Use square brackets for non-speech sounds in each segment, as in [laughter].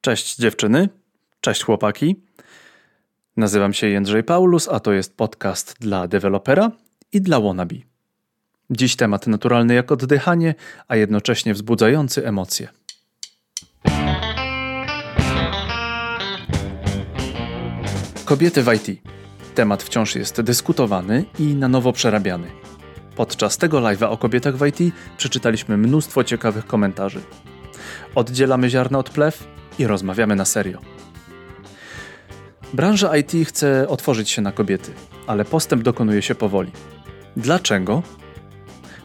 Cześć dziewczyny, cześć chłopaki. Nazywam się Jędrzej Paulus, a to jest podcast dla dewelopera i dla wannabe. Dziś temat naturalny jak oddychanie, a jednocześnie wzbudzający emocje. Kobiety w IT. Temat wciąż jest dyskutowany i na nowo przerabiany. Podczas tego live'a o kobietach w IT przeczytaliśmy mnóstwo ciekawych komentarzy. Oddzielamy ziarno od plew i rozmawiamy na serio. Branża IT chce otworzyć się na kobiety, ale postęp dokonuje się powoli. Dlaczego?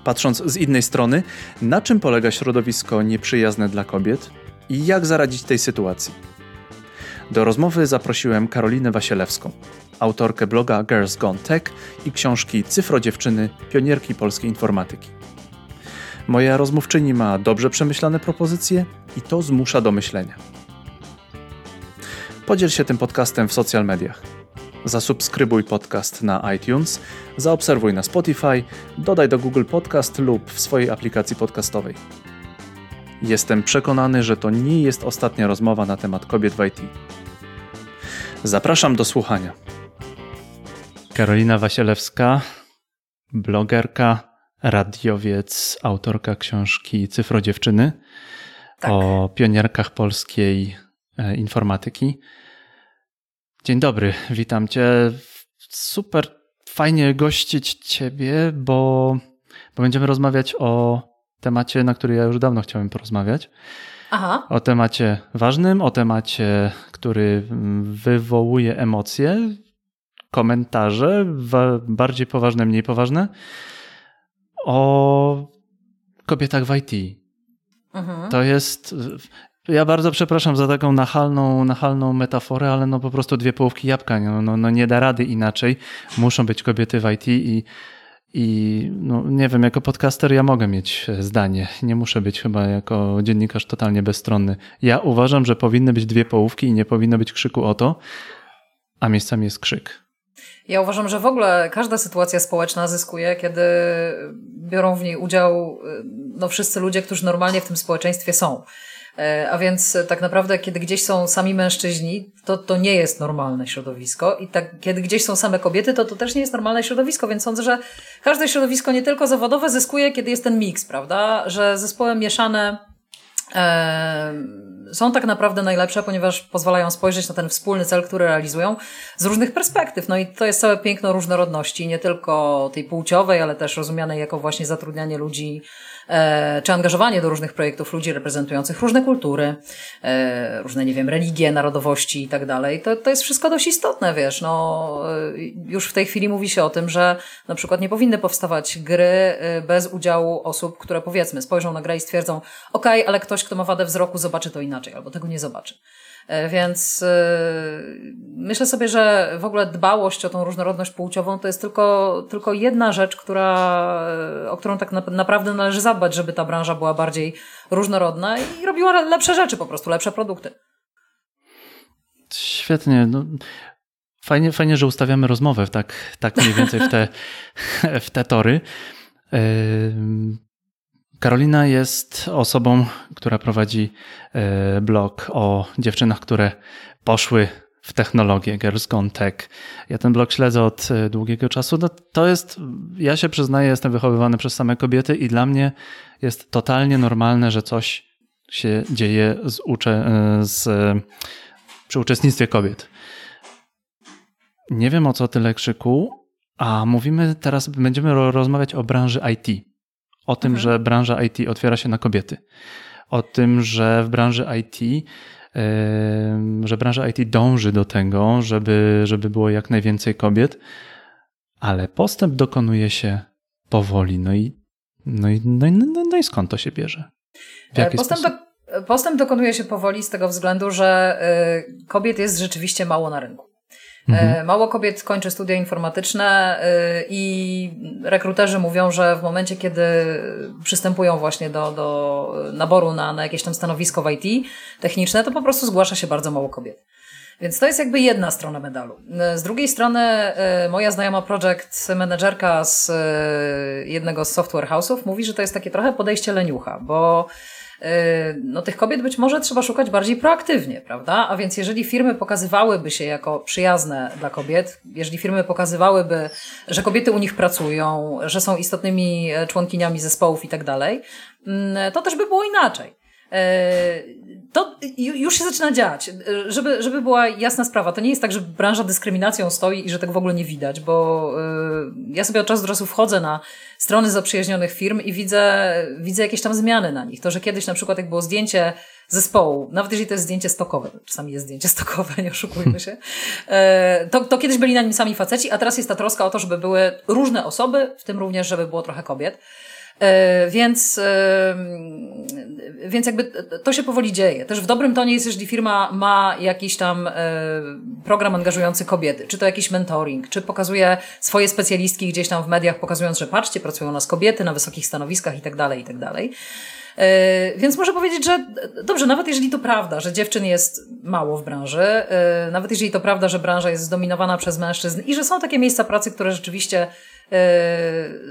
Patrząc z innej strony, na czym polega środowisko nieprzyjazne dla kobiet i jak zaradzić tej sytuacji? Do rozmowy zaprosiłem Karolinę Wasielewską, autorkę bloga Girls Gone Tech i książki Cyfro Dziewczyny, pionierki polskiej informatyki. Moja rozmówczyni ma dobrze przemyślane propozycje i to zmusza do myślenia. Podziel się tym podcastem w social mediach. Zasubskrybuj podcast na iTunes, zaobserwuj na Spotify, dodaj do Google Podcast lub w swojej aplikacji podcastowej. Jestem przekonany, że to nie jest ostatnia rozmowa na temat kobiet w IT. Zapraszam do słuchania. Karolina Wasielewska, blogerka, radiowiec, autorka książki Cyfro Dziewczyny tak. o pionierkach polskiej e, informatyki. Dzień dobry, witam cię. Super fajnie gościć ciebie, bo, bo będziemy rozmawiać o temacie, na który ja już dawno chciałem porozmawiać. Aha. O temacie ważnym, o temacie, który wywołuje emocje, komentarze, bardziej poważne, mniej poważne, o kobietach w IT. Mhm. To jest. Ja bardzo przepraszam za taką nachalną, nachalną metaforę, ale no po prostu dwie połówki jabłka. No, no, no nie da rady inaczej. Muszą być kobiety w IT i i no, nie wiem, jako podcaster ja mogę mieć zdanie. Nie muszę być chyba jako dziennikarz totalnie bezstronny. Ja uważam, że powinny być dwie połówki i nie powinno być krzyku o to, a miejscami jest krzyk. Ja uważam, że w ogóle każda sytuacja społeczna zyskuje, kiedy biorą w niej udział no, wszyscy ludzie, którzy normalnie w tym społeczeństwie są. E, a więc tak naprawdę, kiedy gdzieś są sami mężczyźni, to to nie jest normalne środowisko. I tak, kiedy gdzieś są same kobiety, to to też nie jest normalne środowisko. Więc sądzę, że każde środowisko, nie tylko zawodowe, zyskuje, kiedy jest ten miks, prawda? Że zespoły mieszane są tak naprawdę najlepsze, ponieważ pozwalają spojrzeć na ten wspólny cel, który realizują z różnych perspektyw. No i to jest całe piękno różnorodności, nie tylko tej płciowej, ale też rozumianej jako właśnie zatrudnianie ludzi czy angażowanie do różnych projektów ludzi reprezentujących różne kultury, e, różne, nie wiem, religie, narodowości i tak dalej, to, to jest wszystko dość istotne, wiesz, no, e, już w tej chwili mówi się o tym, że na przykład nie powinny powstawać gry bez udziału osób, które powiedzmy spojrzą na grę i stwierdzą, ok, ale ktoś, kto ma wadę wzroku zobaczy to inaczej, albo tego nie zobaczy. E, więc e, myślę sobie, że w ogóle dbałość o tą różnorodność płciową to jest tylko, tylko jedna rzecz, która, e, o którą tak naprawdę należy zadbać, żeby ta branża była bardziej różnorodna i robiła lepsze rzeczy, po prostu lepsze produkty. Świetnie. No, fajnie, fajnie, że ustawiamy rozmowę tak, tak mniej więcej w te, [laughs] w te tory. Karolina jest osobą, która prowadzi e, blog o dziewczynach, które poszły w technologię, Girls Gone Tech. Ja ten blog śledzę od e, długiego czasu. No, to jest, ja się przyznaję, jestem wychowywany przez same kobiety i dla mnie jest totalnie normalne, że coś się dzieje z, ucze, e, z, przy uczestnictwie kobiet. Nie wiem o co tyle krzyku, a mówimy teraz, będziemy rozmawiać o branży IT o tym, mhm. że branża IT otwiera się na kobiety. O tym, że w branży IT, że branża IT dąży do tego, żeby, żeby było jak najwięcej kobiet, ale postęp dokonuje się powoli. No i, no i, no i, no, no i skąd to się bierze? postęp, do, postęp dokonuje się powoli z tego względu, że y, kobiet jest rzeczywiście mało na rynku. Mhm. E, mało kobiet kończy studia informatyczne e, i rekruterzy mówią, że w momencie, kiedy przystępują właśnie do, do naboru na, na jakieś tam stanowisko w IT techniczne, to po prostu zgłasza się bardzo mało kobiet. Więc to jest jakby jedna strona medalu. Z drugiej strony e, moja znajoma project managerka z jednego z software house'ów mówi, że to jest takie trochę podejście leniucha, bo no tych kobiet być może trzeba szukać bardziej proaktywnie, prawda? A więc jeżeli firmy pokazywałyby się jako przyjazne dla kobiet, jeżeli firmy pokazywałyby, że kobiety u nich pracują, że są istotnymi członkiniami zespołów i tak dalej, mm, to też by było inaczej. E, to już się zaczyna dziać. Żeby, żeby była jasna sprawa, to nie jest tak, że branża dyskryminacją stoi i że tego w ogóle nie widać, bo e, ja sobie od czasu do czasu wchodzę na strony zaprzyjaźnionych firm i widzę, widzę jakieś tam zmiany na nich. To, że kiedyś na przykład jak było zdjęcie zespołu, nawet jeżeli to jest zdjęcie stokowe, czasami jest zdjęcie stokowe, [laughs] nie oszukujmy się, e, to, to kiedyś byli na nim sami faceci, a teraz jest ta troska o to, żeby były różne osoby, w tym również, żeby było trochę kobiet. E, więc, e, więc jakby to się powoli dzieje. Też w dobrym tonie jest, jeżeli firma ma jakiś tam e, program angażujący kobiety, czy to jakiś mentoring, czy pokazuje swoje specjalistki gdzieś tam w mediach, pokazując, że patrzcie, pracują u nas kobiety na wysokich stanowiskach i tak dalej, i tak dalej. Więc muszę powiedzieć, że dobrze, nawet jeżeli to prawda, że dziewczyn jest mało w branży, nawet jeżeli to prawda, że branża jest zdominowana przez mężczyzn i że są takie miejsca pracy, które rzeczywiście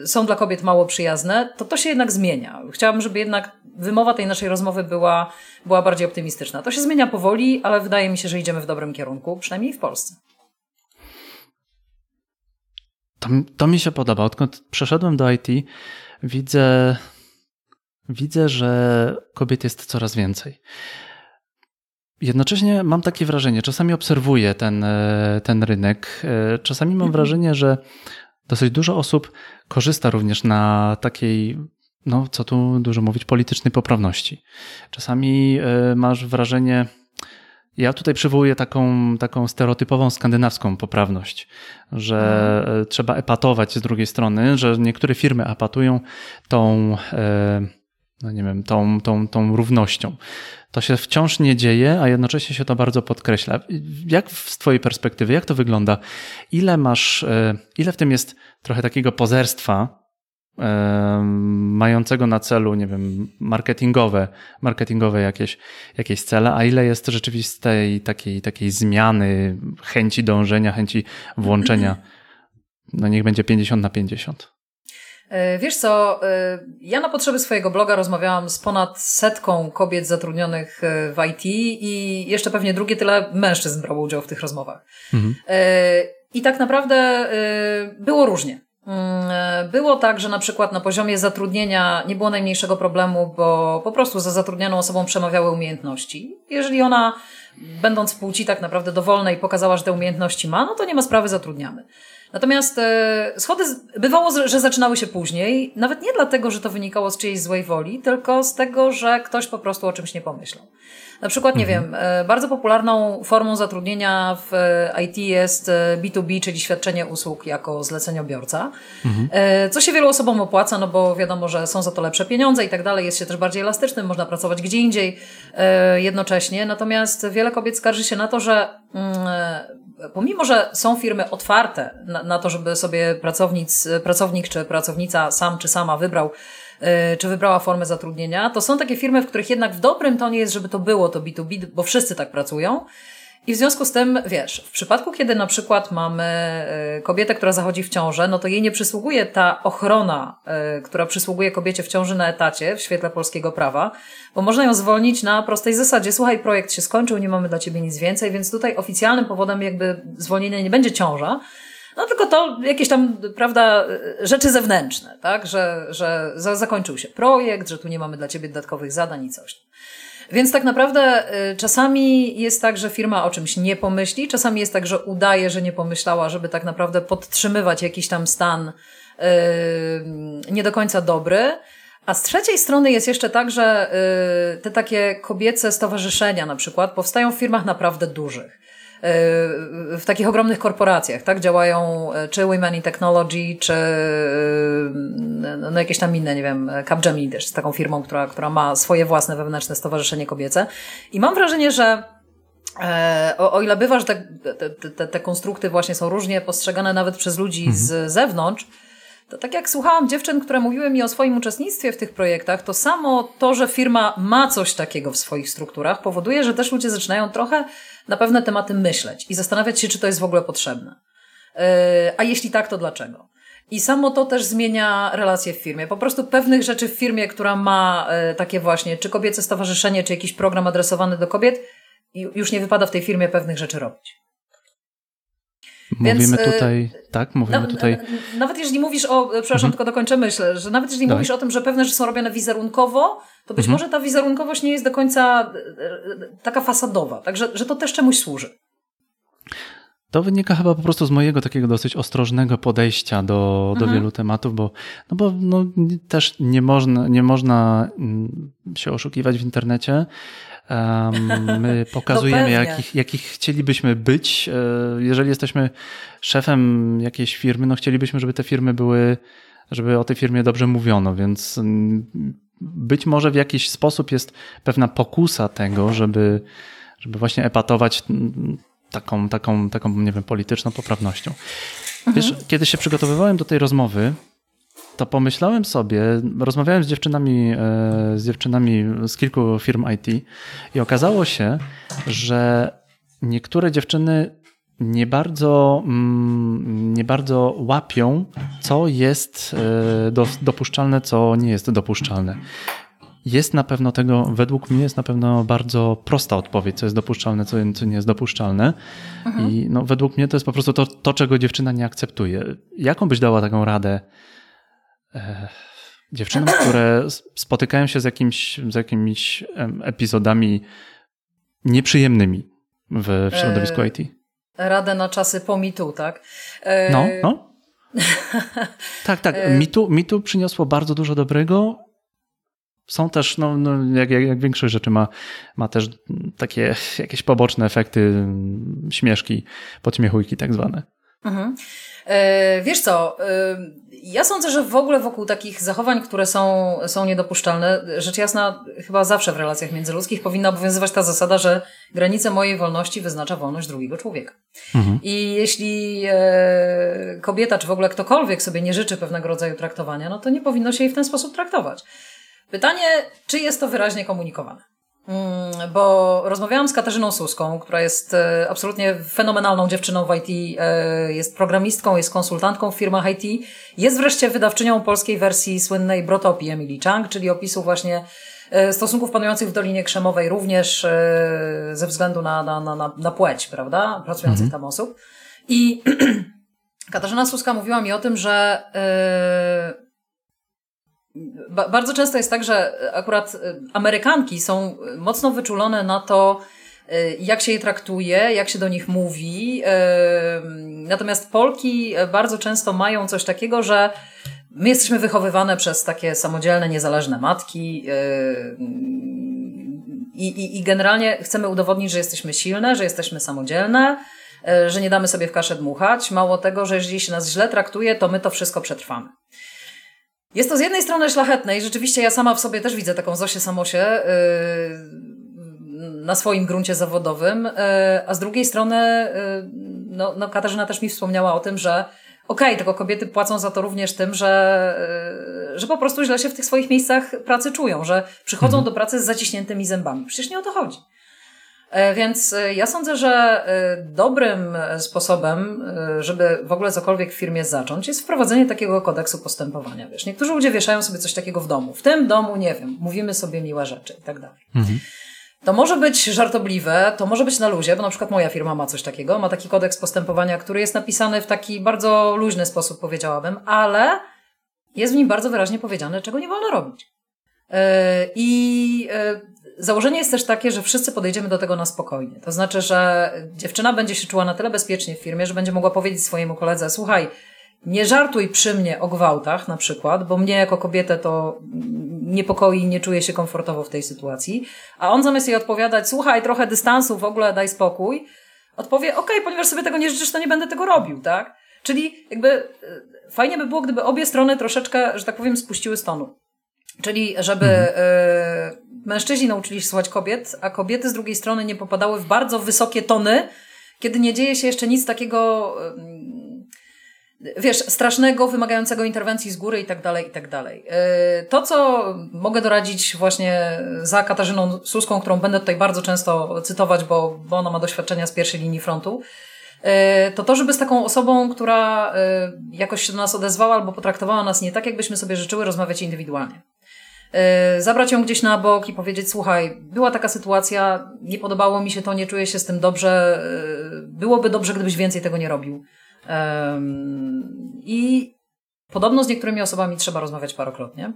są dla kobiet mało przyjazne, to to się jednak zmienia. Chciałabym, żeby jednak wymowa tej naszej rozmowy była, była bardziej optymistyczna. To się zmienia powoli, ale wydaje mi się, że idziemy w dobrym kierunku, przynajmniej w Polsce. To, to mi się podoba. Odkąd przeszedłem do IT, widzę, widzę, że kobiet jest coraz więcej. Jednocześnie mam takie wrażenie, czasami obserwuję ten, e, ten rynek, e, czasami mam mhm. wrażenie, że dosyć dużo osób korzysta również na takiej, no co tu dużo mówić, politycznej poprawności. Czasami e, masz wrażenie, ja tutaj przywołuję taką, taką stereotypową skandynawską poprawność, że mhm. trzeba epatować z drugiej strony, że niektóre firmy epatują tą, e, no nie wiem, tą, tą, tą równością to się wciąż nie dzieje, a jednocześnie się to bardzo podkreśla. Jak z Twojej perspektywy, jak to wygląda? Ile masz, e, ile w tym jest trochę takiego pozerstwa, mającego na celu, nie wiem, marketingowe, marketingowe jakieś, jakieś cele, a ile jest rzeczywistej takiej, takiej zmiany, chęci dążenia, chęci włączenia, no niech będzie 50 na 50. E, wiesz co, e, ja na potrzeby swojego bloga rozmawiałam z ponad setką kobiet zatrudnionych e, w IT i jeszcze pewnie drugie tyle mężczyzn brało udział w tych rozmowach. Mhm. I tak naprawdę było różnie. Mm, było tak, że na przykład na poziomie zatrudnienia nie było najmniejszego problemu, bo po prostu za zatrudnioną osobą przemawiały umiejętności. Jeżeli ona, będąc płci tak naprawdę dowolnej, pokazała, że te umiejętności ma, no to nie ma sprawy, zatrudniamy. Natomiast e, schody bywało, że zaczynały się później, nawet nie dlatego, że to wynikało z czyjejś złej woli, tylko z tego, że ktoś po prostu o czymś nie pomyślał. Na przykład, nie mhm. wiem, e, bardzo popularną formą zatrudnienia w e, IT jest B2B, czyli świadczenie usług jako zleceniobiorca, mhm. co się wielu osobom opłaca, no bo wiadomo, że są za to lepsze pieniądze i tak dalej, jest się też bardziej elastycznym, można pracować gdzie indziej jednocześnie. Natomiast wiele kobiet skarży się na to, że mm, pomimo, że są firmy otwarte na, na to, żeby sobie pracownic, pracownik czy pracownica sam czy sama wybrał, yy, czy wybrała formę zatrudnienia, to są takie firmy, w których jednak w dobrym tonie jest, żeby to było to B2B, bo wszyscy tak pracują. I w związku z tym, wiesz, w przypadku, kiedy na przykład mamy y, kobietę, która zachodzi w ciążę, no to jej nie przysługuje ta ochrona, y, która przysługuje kobiecie w ciąży na etacie w świetle polskiego prawa, bo można ją zwolnić na prostej zasadzie. Słuchaj, projekt się skończył, nie mamy dla ciebie nic więcej, więc tutaj oficjalnym powodem jakby zwolnienia nie będzie ciąża, no tylko to jakieś tam, prawda, rzeczy zewnętrzne, tak, że, że zakończył się projekt, że tu nie mamy dla ciebie dodatkowych zadań i coś. Więc tak naprawdę y, czasami jest tak, że firma o czymś nie pomyśli, czasami jest tak, że udaje, że nie pomyślała, żeby tak naprawdę podtrzymywać jakiś tam stan yy, nie do końca dobry. A z trzeciej strony jest jeszcze tak, że yy, te takie kobiece stowarzyszenia na przykład powstają w firmach naprawdę dużych w takich ogromnych korporacjach, tak? Działają e, czy Women in Technology, czy e, no jakieś tam inne, nie wiem, Capgemini też z taką firmą, która, która ma swoje własne wewnętrzne stowarzyszenie kobiece. I mam wrażenie, że e, o, o ile bywa, że te, te, te, te konstrukty właśnie są różnie postrzegane nawet przez ludzi mhm. z zewnątrz, to tak jak słuchałam dziewczyn, które mówiły mi o swoim uczestnictwie w tych projektach, to samo to, że firma ma coś takiego w swoich strukturach, powoduje, że też ludzie zaczynają trochę na pewne tematy myśleć i zastanawiać się, czy to jest w ogóle potrzebne. Yy, a jeśli tak, to dlaczego? I samo to też zmienia relacje w firmie. Po prostu pewnych rzeczy w firmie, która ma e, takie właśnie, czy kobiece stowarzyszenie, czy jakiś program adresowany do kobiet, już nie wypada w tej firmie pewnych rzeczy robić. Mówimy Więc, e, tutaj, tak, mówimy na, tutaj. Nawet jeżeli mówisz o, przepraszam, mhm. tylko dokończę myśl, że nawet jeżeli Daj. mówisz o tym, że pewne rzeczy są robione wizerunkowo, to być mhm. może ta wizerunkowość nie jest do końca e, taka fasadowa, także że to też czemuś służy. To wynika chyba po prostu z mojego takiego dosyć ostrożnego podejścia do, do mhm. wielu tematów, bo, no bo no, też nie można, nie można mm, się oszukiwać w internecie. My [laughs] pokazujemy, no jakich, jakich chcielibyśmy być. E, jeżeli jesteśmy szefem jakiejś firmy, no chcielibyśmy, żeby te firmy były, żeby o tej firmie dobrze mówiono, więc mm, być może w jakiś sposób jest pewna pokusa tego, żeby, żeby właśnie epatować mm, taką, taką, taką, nie wiem, polityczną poprawnością. Mhm. Wiesz, kiedy się przygotowywałem do tej rozmowy, to pomyślałem sobie, rozmawiałem z dziewczynami, e, z dziewczynami z kilku firm IT i okazało się, że niektóre dziewczyny nie bardzo, mm, nie bardzo łapią, co jest e, dopuszczalne, co nie jest dopuszczalne. Jest na pewno tego, według mnie jest na pewno bardzo prosta odpowiedź, co jest dopuszczalne, co, co nie jest dopuszczalne. Mhm. I no, według mnie to jest po prostu to, to, czego dziewczyna nie akceptuje. Jaką byś dała taką radę dziewczynom, które spotykają się z, jakimś, z jakimiś epizodami nieprzyjemnymi w, w środowisku e, IT? Radę na czasy po mitu, tak? E... No, no. [laughs] tak, tak. E, mitu, mitu przyniosło bardzo dużo dobrego są też, no, no jak, jak, jak, większość rzeczy ma, ma też takie jakieś poboczne efekty, śmieszki, podśmiechujki tak zwane. Mhm. E, wiesz co, e, ja sądzę, że w ogóle wokół takich zachowań, które są, są niedopuszczalne, rzecz jasna, chyba zawsze w relacjach międzyludzkich powinna obowiązywać ta zasada, że granice mojej wolności wyznacza wolność drugiego człowieka. Mhm. I jeśli e, kobieta, czy w ogóle ktokolwiek sobie nie życzy pewnego rodzaju traktowania, no to nie powinno się jej w ten sposób traktować. Pytanie, czy jest to wyraźnie komunikowane? Mm, bo rozmawiałam z Katarzyną Suską, która jest e, absolutnie fenomenalną dziewczyną w IT, e, jest programistką, jest konsultantką w firmach IT, jest wreszcie wydawczynią polskiej wersji słynnej Brotopii Emily Chang, czyli opisu właśnie e, stosunków panujących w Dolinie Krzemowej, również ze względu na, na, na, na płeć, prawda, pracujących mhm. tam osób. I [clears throat] Katarzyna Suska mówiła mi o tym, że bardzo często jest tak, że akurat y, Amerykanki są mocno wyczulone na to, jak się je traktuje, jak się do nich mówi. Natomiast Polki bardzo często mają coś takiego, że my jesteśmy wychowywane przez takie samodzielne, niezależne matki. I, i, I generalnie chcemy udowodnić, że jesteśmy silne, że jesteśmy samodzielne, że nie damy sobie w kaszę dmuchać. Mało tego, że jeżeli się nas źle traktuje, to my to wszystko przetrwamy. Jest to z jednej strony szlachetne i rzeczywiście ja sama w sobie też widzę taką Zosię Samosie yy, na swoim gruncie zawodowym, yy, a z drugiej strony yy, no, no Katarzyna też mi wspomniała o tym, że okej, okay, tylko kobiety płacą za to również tym, że, że po prostu źle się w tych swoich miejscach pracy czują, że przychodzą mhm. do pracy z zaciśniętymi zębami. Przecież nie o to chodzi. E, więc e, ja sądzę, że e, dobrym sposobem, żeby w ogóle cokolwiek w firmie zacząć, jest wprowadzenie takiego kodeksu postępowania. Wiesz, niektórzy ludzie wieszają sobie coś takiego w domu. W tym domu, nie wiem, mówimy sobie miłe rzeczy i tak dalej. Mhm. To może być żartobliwe, to może być na luzie, bo na przykład moja firma ma coś takiego, ma taki kodeks postępowania, który jest napisany w taki bardzo luźny sposób, powiedziałabym, ale jest w nim bardzo wyraźnie powiedziane, czego nie wolno robić. I założenie jest też takie, że wszyscy podejdziemy do tego na spokojnie. To znaczy, że dziewczyna będzie się czuła na tyle bezpiecznie w firmie, że będzie mogła powiedzieć swojemu koledze, słuchaj, nie żartuj przy mnie o gwałtach na przykład, bo mnie jako kobietę to niepokoi i nie czuję się komfortowo w tej sytuacji. A on zamiast jej odpowiadać, słuchaj, trochę dystansu, w ogóle daj spokój, odpowie, okej, okay, ponieważ sobie tego nie życzysz, to nie będę tego robił, tak? Czyli jakby e, fajnie by było, gdyby obie strony troszeczkę, że tak powiem, spuściły stonu. Czyli żeby mhm. Mężczyźni nauczyli się słuchać kobiet, a kobiety z drugiej strony nie popadały w bardzo wysokie tony, kiedy nie dzieje się jeszcze nic takiego, wiesz, strasznego, wymagającego interwencji z góry i tak dalej, i tak dalej. Y, to, co mogę doradzić właśnie za Katarzyną Suską, którą będę tutaj bardzo często cytować, bo, bo ona ma doświadczenia z pierwszej linii frontu, to to, żeby z taką osobą, która jakoś się do nas odezwała albo potraktowała nas nie tak, jakbyśmy sobie życzyły, rozmawiać indywidualnie. Zabrać ją gdzieś na bok i powiedzieć: Słuchaj, była taka sytuacja, nie podobało mi się to, nie czuję się z tym dobrze, byłoby dobrze, gdybyś więcej tego nie robił. I podobno z niektórymi osobami trzeba rozmawiać parokrotnie.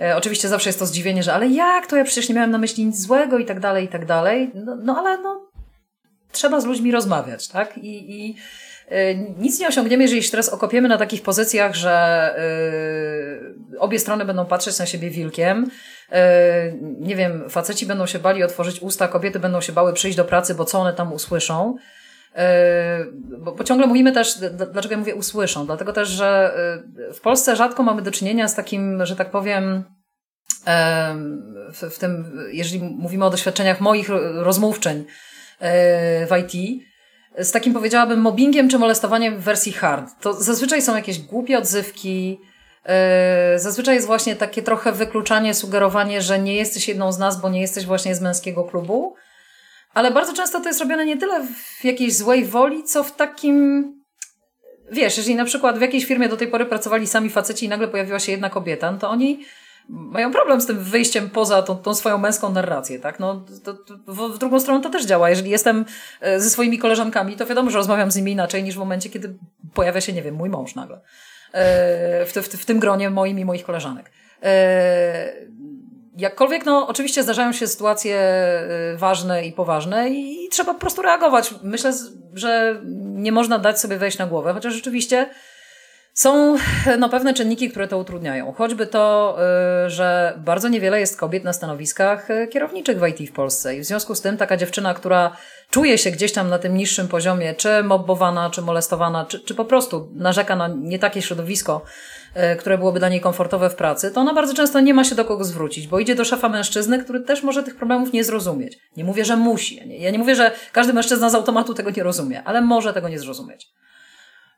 E, oczywiście zawsze jest to zdziwienie, że ale jak to ja przecież nie miałem na myśli nic złego i tak dalej, i tak dalej. No, no ale no, trzeba z ludźmi rozmawiać, tak? I, i nic nie osiągniemy, jeżeli się teraz okopiemy na takich pozycjach, że y, obie strony będą patrzeć na siebie wilkiem. Y, nie wiem, faceci będą się bali otworzyć usta, kobiety będą się bały przyjść do pracy, bo co one tam usłyszą. Bo, bo, ciągle mówimy też, dlaczego ja mówię usłyszą, dlatego też, że w Polsce rzadko mamy do czynienia z takim, że tak powiem, w, w tym, jeżeli mówimy o doświadczeniach moich rozmówczeń w IT, z takim powiedziałabym mobbingiem czy molestowaniem w wersji hard. To zazwyczaj są jakieś głupie odzywki, Zazwyczaj jest właśnie takie trochę wykluczanie, sugerowanie, że nie jesteś jedną z nas, bo nie jesteś właśnie z męskiego klubu. Ale bardzo często to jest robione nie tyle w jakiejś złej woli, co w takim. Wiesz, jeżeli na przykład w jakiejś firmie do tej pory pracowali sami faceci i nagle pojawiła się jedna kobieta, no to oni mają problem z tym wyjściem poza tą, tą swoją męską narrację, tak? No, to, to, w, w, drugą stronę to też działa. Jeżeli jestem e, ze swoimi koleżankami, to wiadomo, że rozmawiam z nimi inaczej niż w momencie, kiedy pojawia się, nie wiem, mój mąż nagle. E, w, w, w tym gronie moim i moich koleżanek. E, Jakkolwiek, no, oczywiście zdarzają się sytuacje ważne i poważne i trzeba po prostu reagować. Myślę, że nie można dać sobie wejść na głowę, chociaż rzeczywiście są no, pewne czynniki, które to utrudniają. Choćby to, y, że bardzo niewiele jest kobiet na stanowiskach y, kierowniczych w IT w Polsce. I w związku z tym taka dziewczyna, która czuje się gdzieś tam na tym niższym poziomie, czy mobbowana, czy molestowana, czy, czy po prostu narzeka na nie takie środowisko, y, które byłoby dla niej komfortowe w pracy, to ona bardzo często nie ma się do kogo zwrócić, bo idzie do szefa mężczyzny, który też może tych problemów nie zrozumieć. Nie mówię, że musi. Ja nie mówię, że każdy mężczyzna z automatu tego nie rozumie, ale może tego nie zrozumieć.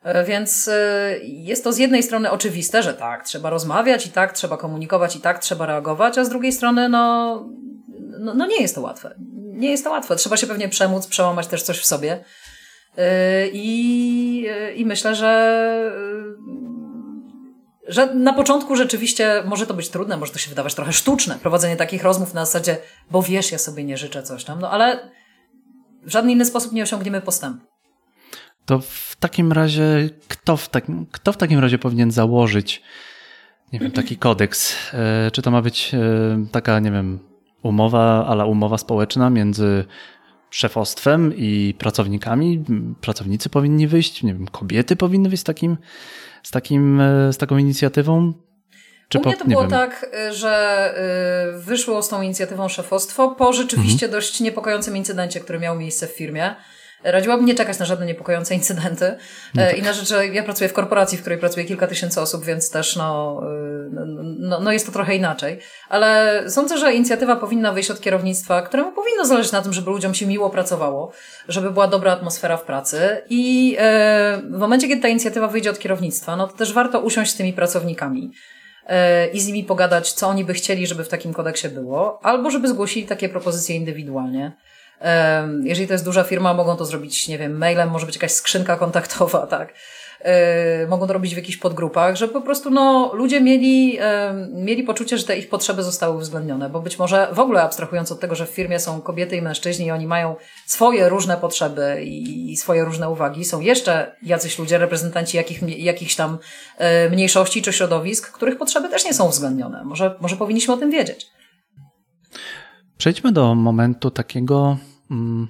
E, więc e, jest to z jednej strony oczywiste, że tak, trzeba rozmawiać i tak, trzeba komunikować i tak, trzeba reagować, a z drugiej strony, no, no, no nie jest to łatwe. Nie jest to łatwe. Trzeba się pewnie przemóc, przełamać też coś w sobie. E, I, i myślę, że, że na początku rzeczywiście może to być trudne, może to się wydawać trochę sztuczne, prowadzenie takich rozmów na zasadzie, bo wiesz, ja sobie nie życzę coś tam, no ale w żaden inny sposób nie osiągniemy postępu. To w takim razie, kto w, tak, kto w takim razie powinien założyć, nie wiem, taki kodeks? E, czy to ma być e, taka, nie wiem, umowa, ale umowa społeczna między szefostwem i pracownikami? Pracownicy powinni wyjść, nie wiem, kobiety powinny wyjść z takim, z takim, e, z taką inicjatywą? Czy U mnie to było wiem. tak, że wyszło z tą inicjatywą szefostwo po rzeczywiście mhm. dość niepokojącym incydencie, który miał miejsce w firmie. Radziłabym nie czekać na żadne niepokojące incydenty. No e, tak. I na rzecz, że ja pracuję w korporacji, w której pracuje kilka tysięcy osób, więc też no, y, no, no, no jest to trochę inaczej. Ale sądzę, że inicjatywa powinna wyjść od kierownictwa, któremu powinno zależeć na tym, żeby ludziom się miło pracowało, żeby była dobra atmosfera w pracy. I e, w momencie, kiedy ta inicjatywa wyjdzie od kierownictwa, no to też warto usiąść z tymi pracownikami e, i z nimi pogadać, co oni by chcieli, żeby w takim kodeksie było, albo żeby zgłosili takie propozycje indywidualnie. Jeżeli to jest duża firma, mogą to zrobić, nie wiem, mailem, może być jakaś skrzynka kontaktowa, [laughs] tak. Mogą to robić w jakichś podgrupach, żeby po prostu no, ludzie mieli, mieli poczucie, że te ich potrzeby zostały uwzględnione, bo być może w ogóle abstrahując od tego, że w firmie są kobiety i mężczyźni i oni mają swoje różne potrzeby i swoje różne uwagi, są jeszcze jacyś ludzie, reprezentanci jakich, jakichś tam e, mniejszości czy środowisk, których potrzeby też nie są uwzględnione. Może, może powinniśmy o tym wiedzieć. Przejdźmy do momentu takiego, mm,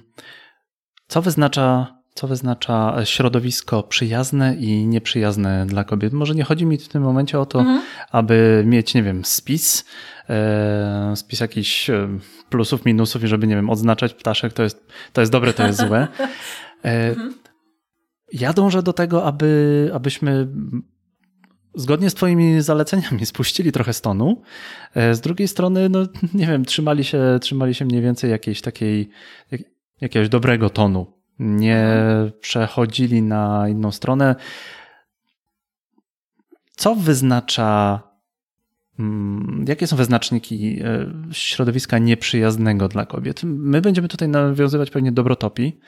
co wyznacza, co wyznacza środowisko przyjazne i nieprzyjazne dla kobiet. Może nie chodzi mi w tym momencie o to, mhm. aby mieć, nie wiem, spis, e, spis jakichś e, plusów, minusów i żeby, nie wiem, odznaczać ptaszek, to jest, to jest dobre, to jest złe. [laughs] E, mhm. Ja dążę do tego, aby, abyśmy zgodnie z Twoimi zaleceniami [laughs] spuścili trochę stonu. E, z drugiej strony, no nie wiem, trzymali się, trzymali się mniej więcej jakiejś takiej, jak, jakiegoś dobrego tonu. Nie przechodzili na inną stronę. Co wyznacza mm, jakie są wyznaczniki e, środowiska nieprzyjaznego dla kobiet? My będziemy tutaj nawiązywać pewnie do brotopii.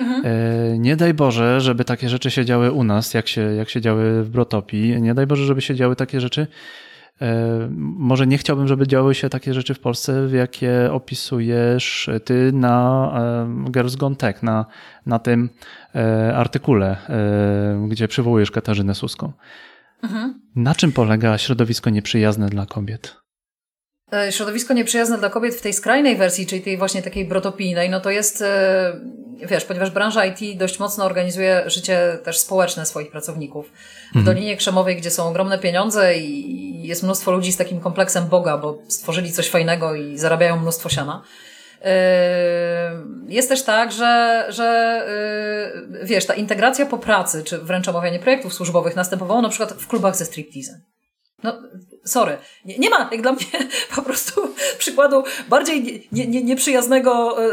Mhm. E, nie daj Boże, żeby takie rzeczy się działy u nas, jak się, jak się działy w brotopii. Nie daj Boże, żeby się działy takie rzeczy. E, może nie chciałbym, żeby działy się takie rzeczy w Polsce, w jakie opisujesz ty na Girls Gone Tech, na, na tym artykule, gdzie przywołujesz Katarzynę Suską. Mhm. Na czym polega środowisko nieprzyjazne dla kobiet? E, środowisko nieprzyjazne dla kobiet w tej skrajnej wersji, czyli tej właśnie takiej brotopijnej, no to jest, e, wiesz, ponieważ branża IT dość mocno organizuje życie też społeczne swoich pracowników. W mhm. Dolinie Krzemowej, gdzie są ogromne pieniądze i jest mnóstwo ludzi z takim kompleksem Boga, bo stworzyli coś fajnego i zarabiają mnóstwo siana, Yy, jest też tak, że, że wiesz, ta integracja po pracy, czy wręcz omawianie projektów służbowych następowało na przykład w klubach ze stripteasem. No, sorry. Nie, nie, ma, jak dla mnie, [laughs] po prostu przykładu bardziej nie, nie, nieprzyjaznego, nie,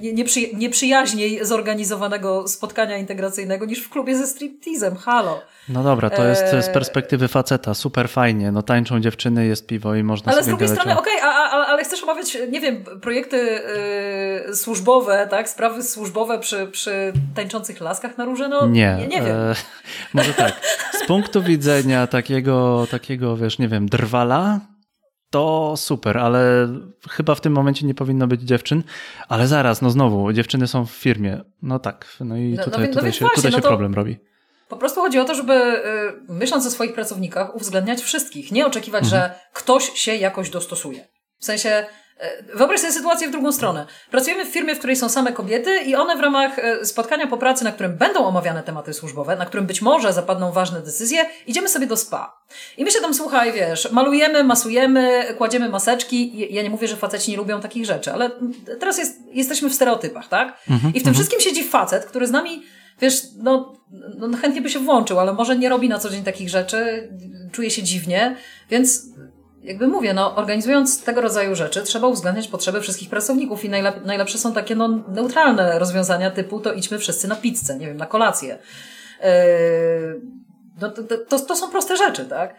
nieprzy, nieprzyjaźniej zorganizowanego spotkania integracyjnego niż w klubie ze stripteasem. Halo. No dobra, to jest z e, perspektywy faceta super fajnie. No tańczą dziewczyny, jest piwo i można ale z drugiej strony, okej, okay, ale chcesz omawiać, nie wiem, projekty yy, służbowe, tak? Sprawy służbowe przy, przy tańczących laskach na róże? No nie, nie, nie wiem. E, [laughs] może tak. Z punktu widzenia takiego, takiego, wiesz, nie wiem, drwala, to super, ale chyba w tym momencie nie powinno być dziewczyn. Ale zaraz, no znowu, dziewczyny są w firmie. No tak, no i no, tutaj, no, tutaj, no się, właśnie, tutaj się no problem robi. Po prostu chodzi o to, żeby y, myśląc o swoich pracownikach, uwzględniać wszystkich. Nie oczekiwać, mhm. że ktoś się jakoś dostosuje. W sensie, wyobraź sobie sytuację w drugą stronę. Pracujemy w firmie, w której są same kobiety i one w ramach y, spotkania po pracy, na którym będą omawiane tematy służbowe, na którym być może zapadną ważne decyzje, idziemy sobie do spa. I my się tam, słuchaj, wiesz, malujemy, masujemy, kładziemy maseczki. Ja nie mówię, że faceci nie lubią takich rzeczy, ale teraz jest, jesteśmy w stereotypach, tak? Mhm, I w tym mhm. wszystkim siedzi facet, który z nami wiesz, no, no chętnie by się włączył, ale może nie robi na co dzień takich rzeczy, czuje się dziwnie, więc jakby mówię, no, organizując tego rodzaju rzeczy, trzeba uwzględniać potrzeby wszystkich pracowników i najlep najlepsze są takie no, neutralne rozwiązania typu to idźmy wszyscy na pizzę, nie wiem, na kolację. Yy, no, to, to, to są proste rzeczy, tak?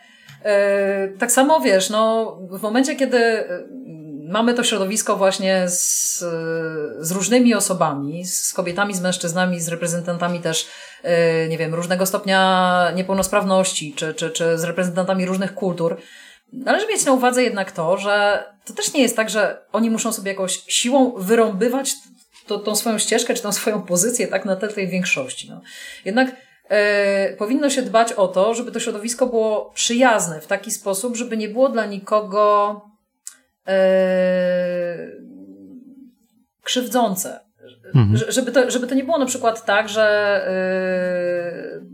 Yy, tak samo wiesz, no, w momencie, kiedy mamy to środowisko właśnie z, z różnymi osobami, z kobietami, z mężczyznami, z reprezentantami też, y, nie wiem, różnego stopnia niepełnosprawności, czy, czy, czy z reprezentantami różnych kultur. Należy mieć na uwadze jednak to, że to też nie jest tak, że oni muszą sobie jakoś siłą wyrąbywać to, tą swoją ścieżkę, czy tą swoją pozycję tak na tle tej większości. No. Jednak e, powinno się dbać o to, żeby to środowisko było przyjazne w taki sposób, żeby nie było dla nikogo Yy, krzywdzące. Mhm. Żeby, to, żeby to nie było na przykład tak, że,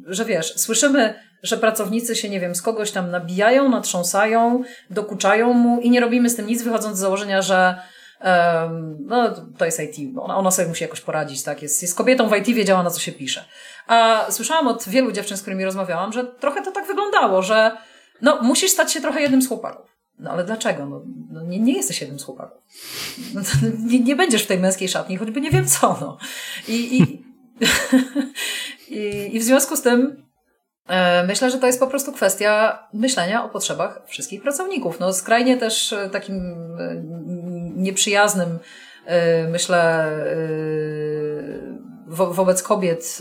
yy, że wiesz, słyszymy, że pracownicy się, nie wiem, z kogoś tam nabijają, natrząsają, dokuczają mu i nie robimy z tym nic, wychodząc z założenia, że no, to jest IT, ona, ona sobie musi jakoś poradzić, tak? Jest, jest kobietą w IT, wiedziała na co się pisze. A słyszałam od wielu dziewczyn, z którymi rozmawiałam, że trochę to tak wyglądało, że no, musisz stać się trochę jednym z chłopaków. No ale dlaczego? No, no nie, nie jesteś jednym z chłopaków. No, nie, nie, będziesz w tej męskiej szatni, choćby nie wiem co. No. I, i, [laughs] i, i w związku z tym myślę, że to jest po prostu kwestia myślenia o potrzebach wszystkich pracowników. No skrajnie też e, takim e, nieprzyjaznym e, myślę e, wo, wobec kobiet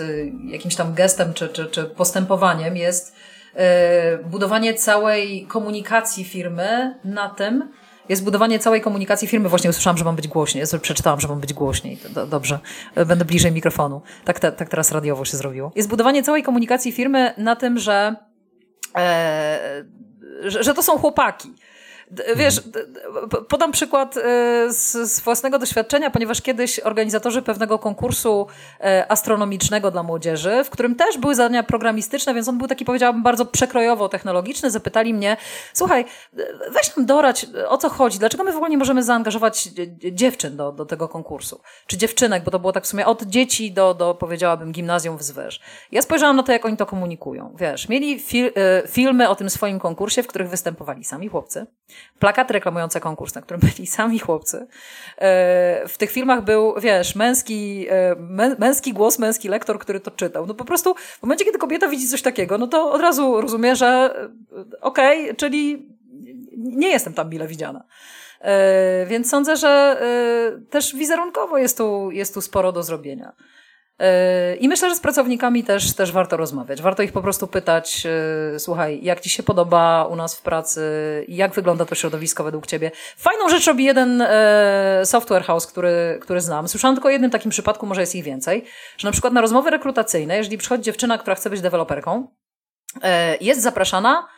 jakimś tam gestem czy, czy, czy postępowaniem jest E, budowanie całej komunikacji firmy na tym, jest budowanie całej komunikacji firmy. Właśnie usłyszałam, że mam być głośniej. Przeczytałam, że mam być głośniej. Dobrze, będę bliżej mikrofonu. Tak, tak teraz radiowo się zrobiło. Jest budowanie całej komunikacji firmy na tym, że, e, że, że to są chłopaki Wiesz, podam przykład e, z, z, własnego doświadczenia, ponieważ kiedyś organizatorzy pewnego konkursu e, astronomicznego dla młodzieży, w którym też były zadania programistyczne, więc on był taki, powiedziałabym, bardzo przekrojowo-technologiczny, zapytali mnie, słuchaj, weź nam dorać, o co chodzi, dlaczego my w ogóle nie możemy zaangażować dziewczyn do, do tego konkursu, czy dziewczynek, bo to było tak w sumie od dzieci do, do powiedziałabym, gimnazjum wzwyż. Ja spojrzałam na to, jak oni to komunikują. Wiesz, mieli fil e, filmy o tym swoim konkursie, w których występowali sami chłopcy, plakaty reklamujące konkurs, na którym byli sami chłopcy. E, w tych filmach był, wiesz, męski, e, męski głos, męski lektor, który to czytał. No po prostu w momencie, kiedy kobieta widzi coś takiego, no to od razu rozumie, że e, okej, okay, czyli nie jestem tam mile widziana. Więc sądzę, że też wizerunkowo jest tu, jest tu sporo do zrobienia. E, I myślę, że z pracownikami też, też warto rozmawiać. Warto ich po prostu pytać, słuchaj, jak ci się podoba u nas w pracy, jak wygląda to środowisko według ciebie. Fajną rzecz robi jeden software house, który, który znam. Słyszałam tylko o jednym takim przypadku, może jest ich więcej, że na przykład na rozmowy rekrutacyjne, jeżeli przychodzi dziewczyna, która chce być deweloperką, jest zapraszana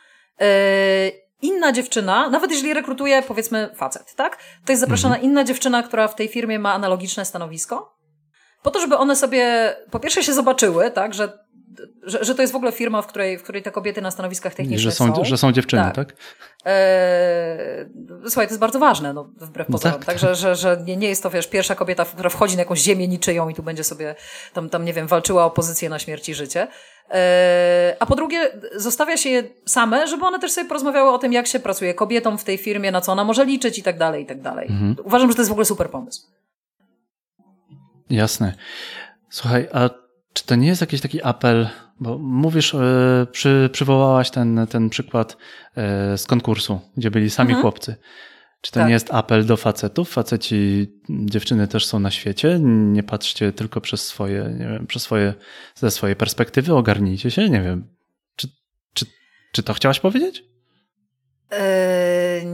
inna dziewczyna, nawet jeżeli rekrutuje powiedzmy facet, tak? To jest zapraszana mhm. inna dziewczyna, która w tej firmie ma analogiczne stanowisko, po to, żeby one sobie po pierwsze się zobaczyły, tak, że że, że to jest w ogóle firma, w której, w której te kobiety na stanowiskach technicznych że są, są. Że są dziewczyny, tak? tak? Eee, słuchaj, to jest bardzo ważne, no, wbrew no pozorom. Tak, Także, tak. że, że nie, nie jest to, wiesz, pierwsza kobieta, która wchodzi na jakąś ziemię niczyją i tu będzie sobie tam, tam nie wiem, walczyła o pozycję na śmierć i życie. Eee, a po drugie, zostawia się je same, żeby one też sobie porozmawiały o tym, jak się pracuje kobietom w tej firmie, na co ona może liczyć i tak dalej, i tak dalej. Mhm. Uważam, że to jest w ogóle super pomysł. Jasne. Słuchaj, a czy to nie jest jakiś taki apel, bo mówisz, e, przy, przywołałaś ten, ten przykład e, z konkursu, gdzie byli sami mhm. chłopcy. Czy to tak. nie jest apel do facetów? Faceci, dziewczyny też są na świecie. Nie patrzcie tylko przez swoje, nie wiem, przez swoje, ze swojej perspektywy, ogarnijcie się, nie wiem. Czy, czy, czy to chciałaś powiedzieć? Eee,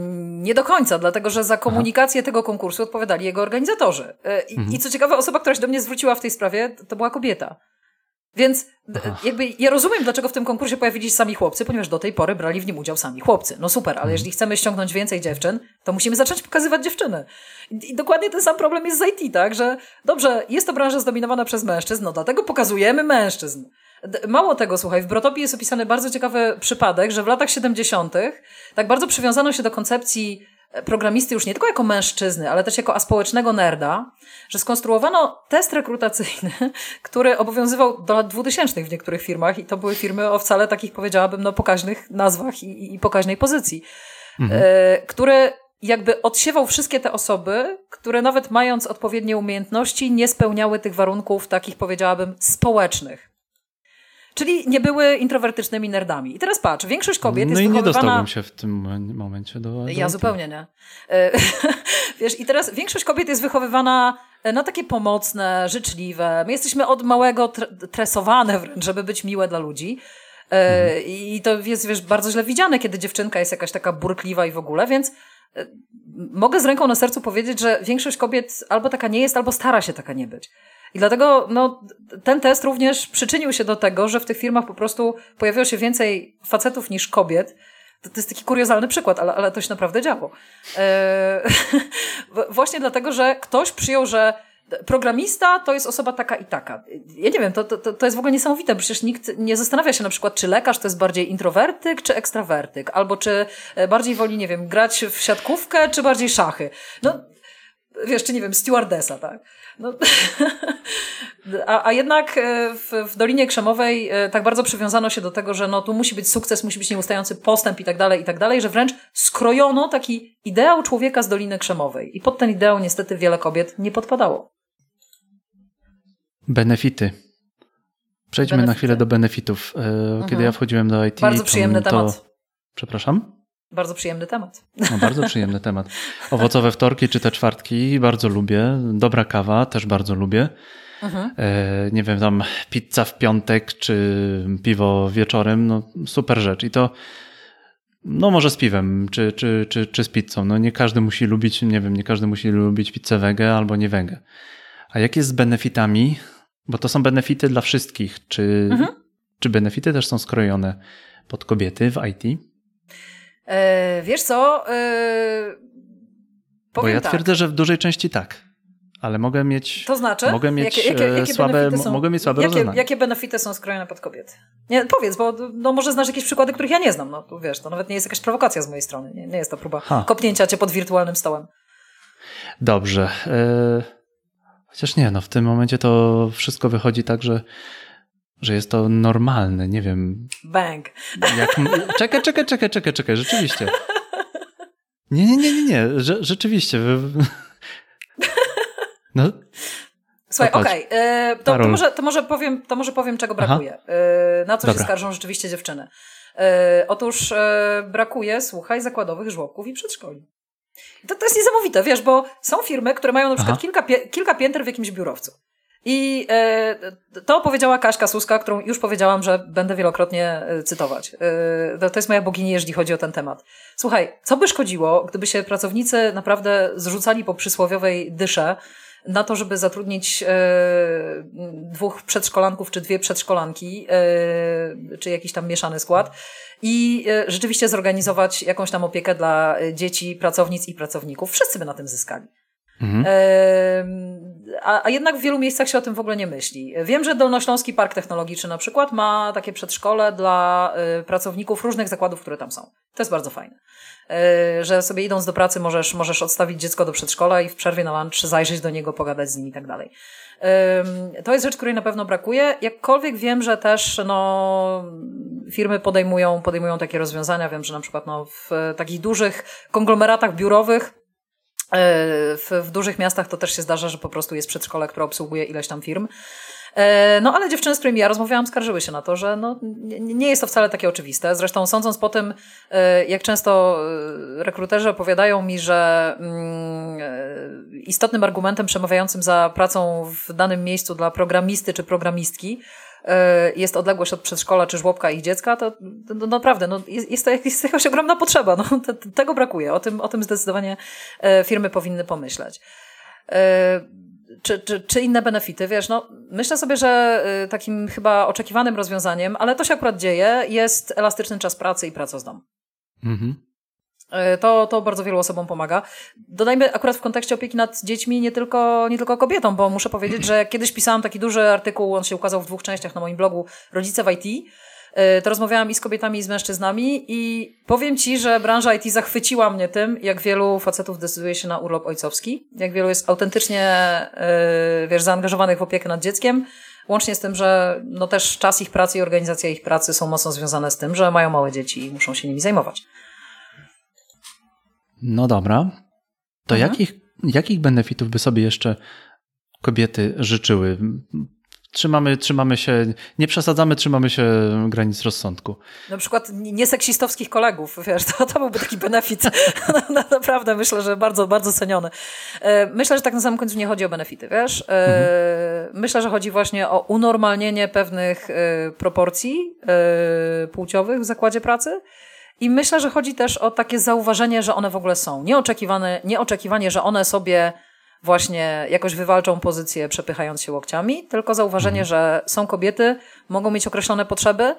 nie do końca, dlatego że za komunikację Aha. tego konkursu odpowiadali jego organizatorzy. Eee, mhm. I co ciekawe, osoba, która się do mnie zwróciła w tej sprawie, to była kobieta. Więc jakby ja rozumiem, dlaczego w tym konkursie pojawili się sami chłopcy, ponieważ do tej pory brali w nim udział sami chłopcy. No super, ale mhm. jeżeli chcemy ściągnąć więcej dziewczyn, to musimy zacząć pokazywać dziewczyny. I, I, dokładnie ten sam problem jest z IT, tak? Że dobrze, jest to branża zdominowana przez mężczyzn, no dlatego pokazujemy mężczyzn. Mało tego, słuchaj, w Brotopii jest opisany bardzo ciekawy przypadek, że w latach 70. tak bardzo przywiązano się do koncepcji programisty już nie tylko jako mężczyzny, ale też jako aspołecznego nerda, że skonstruowano test rekrutacyjny, [laughs] który obowiązywał do lat 2000 w niektórych firmach i to były firmy o wcale takich, powiedziałabym, no pokaźnych nazwach i, i pokaźnej pozycji, mhm. e, który jakby odsiewał wszystkie te osoby, które nawet mając odpowiednie umiejętności nie spełniały tych warunków takich, powiedziałabym, społecznych. Czyli nie były introwertycznymi nerdami. I teraz patrz, większość kobiet no jest wychowywana... No i nie dostałbym się w tym momencie do... do ja zupełnie nie. E, [laughs] wiesz, i teraz większość kobiet jest wychowywana e, na takie pomocne, życzliwe. My jesteśmy od małego tresowane wręcz, żeby być miłe dla ludzi. E, mhm. I to jest, wiesz, bardzo źle widziane, kiedy dziewczynka jest jakaś taka burkliwa i w ogóle, więc mogę z ręką na sercu powiedzieć, że większość kobiet albo taka nie jest, albo stara się taka nie być. I dlatego no, ten test również przyczynił się do tego, że w tych firmach po prostu pojawiło się więcej facetów niż kobiet. To, to jest taki kuriozalny przykład, ale, ale to się naprawdę działo. [laughs] Eee, właśnie dlatego, że ktoś przyjął, że programista to jest osoba taka i taka. Ja nie wiem, to, to, to jest w ogóle niesamowite, przecież nikt nie zastanawia się na przykład, czy lekarz to jest bardziej introwertyk, czy ekstrawertyk, albo czy e, bardziej woli, nie wiem, grać w siatkówkę, czy bardziej szachy. No, wiesz, czy nie wiem, stewardesa, tak? No, [laughs] a, a jednak e, w, w Dolinie Krzemowej e, tak bardzo przywiązano się do tego, że no tu musi być sukces, musi być nieustający postęp i tak dalej, i tak dalej, że wręcz skrojono taki ideał człowieka z Doliny Krzemowej. I pod ten ideał niestety wiele kobiet nie podpadało. Benefity. Przejdźmy Benefity. na chwilę do benefitów. E, kiedy mhm. ja wchodziłem do IT. Bardzo przyjemny to, temat. Przepraszam? Bardzo przyjemny temat. No, bardzo przyjemny temat. Owocowe wtorki czy te czwartki bardzo lubię. Dobra kawa też bardzo lubię. Mhm. E, nie wiem, tam pizza w piątek czy piwo wieczorem, no super rzecz. I to no może z piwem, czy, czy, czy, czy z pizzą. No nie każdy musi lubić, nie wiem, nie każdy musi lubić pizzę wege albo nie wege. A jak jest z benefitami? Bo to są benefity dla wszystkich. Czy, mhm. czy benefity też są skrojone pod kobiety w IT? E, wiesz co? E, Bo ja tak. twierdzę, że w dużej części tak. Ale mogę mieć. To znaczy? Mogę mieć jakie, jakie, jakie słabe, są, mogę mieć słabe jakie, jakie benefity są skrojone pod kobiety? Nie, powiedz, bo no, może znasz jakieś przykłady, których ja nie znam. No, tu wiesz, to nawet nie jest jakaś prowokacja z mojej strony. Nie, nie jest to próba ha. kopnięcia cię pod wirtualnym stołem. Dobrze. E, chociaż nie, no w tym momencie to wszystko wychodzi tak, że że jest to normalne, nie wiem. Bang. Jak, czekaj, czekaj, czekaj, czekaj, czekaj, rzeczywiście. Nie, nie, nie, nie, nie, Rze, rzeczywiście. No. Słuchaj, okej, okay. E, to, to, może, to, może powiem, to może powiem, czego brakuje. Aha. E, na co Dobra. się skarżą rzeczywiście dziewczyny. Otóż brakuje, słuchaj, zakładowych żłobków i przedszkoli. To, to jest niesamowite, wiesz, bo są firmy, które mają na przykład kilka, kilka pięter w jakimś biurowcu. I e, to powiedziała Kaśka Suska, którą już powiedziałam, że będę wielokrotnie e, cytować. E, to jest moja bogini, jeżeli chodzi o ten temat. Słuchaj, co by szkodziło, gdyby się pracownicy naprawdę zrzucali po przysłowiowej dysze na to, żeby zatrudnić dwóch przedszkolanków czy dwie przedszkolanki, czy jakiś tam mieszany skład i rzeczywiście zorganizować jakąś tam opiekę dla dzieci, pracownic i pracowników. Wszyscy by na tym zyskali. Mhm. A, a, jednak w wielu miejscach się o tym w ogóle nie myśli. Wiem, że Dolnośląski Park Technologiczny na przykład ma takie przedszkole dla y, pracowników różnych zakładów, które tam są. To jest bardzo fajne. Y, że sobie idąc do pracy możesz, możesz odstawić dziecko do przedszkola i w przerwie na lunch zajrzeć do niego, pogadać z nim i tak dalej. To jest rzecz, której na pewno brakuje. Jakkolwiek wiem, że też no, firmy podejmują, podejmują takie rozwiązania. Wiem, że na przykład no, w takich dużych konglomeratach biurowych w, w dużych miastach to też się zdarza, że po prostu jest przedszkole, które obsługuje ileś tam firm. E, no ale dziewczyny, z którymi ja rozmawiałam, skarżyły się na to, że no, nie jest to wcale takie oczywiste. Zresztą sądząc po tym, e, jak często rekruterzy opowiadają mi, że mm, istotnym argumentem przemawiającym za pracą w danym miejscu dla programisty czy programistki E, jest odległość od przedszkola czy żłobka ich dziecka, to, to naprawdę no, jest, jest, to jest jakaś ogromna potrzeba. No, te, tego brakuje. O tym, o tym zdecydowanie e, firmy powinny pomyśleć. E, czy, czy, czy inne benefity? Wiesz, no, myślę sobie, że takim chyba oczekiwanym rozwiązaniem, ale to się akurat dzieje, jest elastyczny czas pracy i praca z domu. Mhm. E, to, to bardzo wielu osobom pomaga. Dodajmy akurat w kontekście opieki nad dziećmi nie tylko, nie tylko kobietom, bo muszę powiedzieć, że kiedyś pisałam taki duży artykuł, on się ukazał w dwóch częściach na moim blogu Rodzice w IT. E, to rozmawiałam i z kobietami, i z mężczyznami i powiem Ci, że branża IT zachwyciła mnie tym, jak wielu facetów decyduje się na urlop ojcowski, jak wielu jest autentycznie, e, wiesz, zaangażowanych w opiekę nad dzieckiem, łącznie z tym, że no też czas ich pracy i organizacja ich pracy są mocno związane z tym, że mają małe dzieci i muszą się nimi zajmować. No dobra. To mhm. jakich, jakich benefitów by sobie jeszcze kobiety życzyły? Trzymamy, trzymamy się, nie przesadzamy, trzymamy się granic rozsądku. Na przykład nieseksistowskich kolegów, wiesz, to, to byłby taki benefit. [laughs] No, naprawdę myślę, że bardzo, bardzo ceniony. E, myślę, że tak na samym końcu nie chodzi o benefity, wiesz. E, mhm. Myślę, że chodzi właśnie o unormalnienie pewnych e, proporcji płciowych w zakładzie pracy i myślę, że chodzi też o takie zauważenie, że one w ogóle są. Nieoczekiwane, nieoczekiwanie, że one sobie właśnie jakoś wywalczą pozycję, przepychając się łokciami, tylko zauważenie, mhm. że są kobiety, mogą mieć określone potrzeby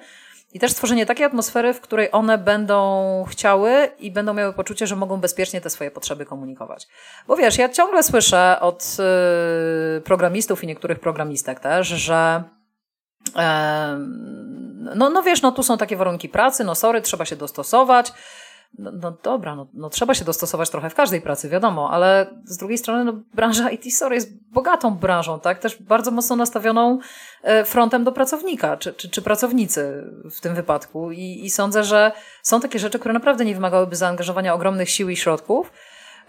i też stworzenie takiej atmosfery, w której one będą chciały i będą miały poczucie, że mogą bezpiecznie te swoje potrzeby komunikować. Bo wiesz, ja ciągle słyszę od y, programistów i niektórych programistek też, że no, no wiesz, no tu są takie warunki pracy, no sorry, trzeba się dostosować. No, no dobra, no, no, trzeba się dostosować trochę w każdej pracy, wiadomo, ale z drugiej strony no, branża IT, sorry, jest bogatą branżą, tak? Też bardzo mocno nastawioną e, frontem do pracownika, czy, czy, czy pracownicy w tym wypadku. I, I sądzę, że są takie rzeczy, które naprawdę nie wymagałyby zaangażowania ogromnych sił i środków,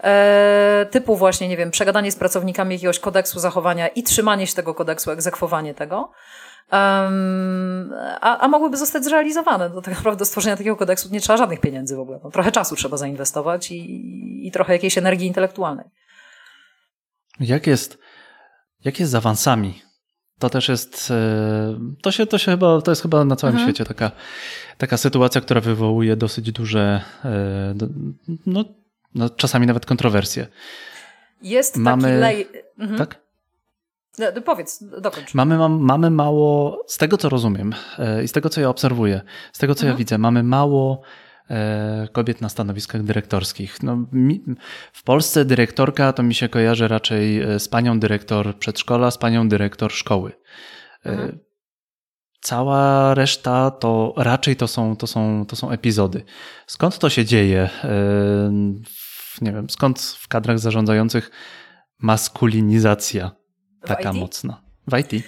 e, typu właśnie, nie wiem, przegadanie z pracownikami jakiegoś kodeksu zachowania i trzymanie się tego kodeksu, egzekwowanie tego, Um, a, a mogłyby zostać zrealizowane. Do tak naprawdę do stworzenia takiego kodeksu nie trzeba żadnych pieniędzy w ogóle. No, trochę czasu trzeba zainwestować i, i trochę jakiejś energii intelektualnej. Jak jest, jak jest z awansami? To też jest, e, to się, to się chyba, to jest chyba na całym mhm. świecie taka, taka sytuacja, która wywołuje dosyć duże, e, no, no czasami nawet kontrowersje. Jest Mamy, taki lej... Mhm. Tak? No, no, powiedz, dokończ. Mamy, mam, mamy mało, z tego co rozumiem e, i z tego co ja obserwuję, z tego co mhm. ja widzę, mamy mało e, kobiet na stanowiskach dyrektorskich. No, mi, w Polsce dyrektorka to mi się kojarzy raczej e, z panią dyrektor przedszkola, z panią dyrektor szkoły. Mhm. Cała reszta to raczej to są, to, są, to są epizody. Skąd to się dzieje? Nie wiem, skąd w kadrach zarządzających maskulinizacja Taka mocna. W IT?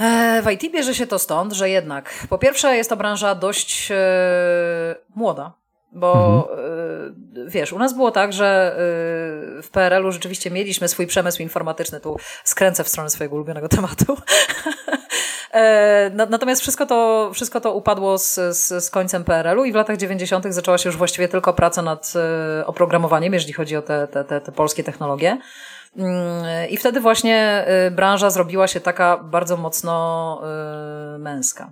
E, w IT bierze się to stąd, że jednak po pierwsze jest to branża dość e, młoda, bo mhm. e, wiesz, u nas było tak, że e, w PRL-u rzeczywiście mieliśmy swój przemysł informatyczny, tu skręcę w stronę swojego ulubionego tematu. [laughs] Natomiast wszystko to, wszystko to upadło z, z, z końcem PRL-u i w latach 90. zaczęła się już właściwie tylko praca nad oprogramowaniem, jeżeli chodzi o te, te, te, te polskie technologie. Mm, I wtedy właśnie e, branża zrobiła się taka bardzo mocno męska.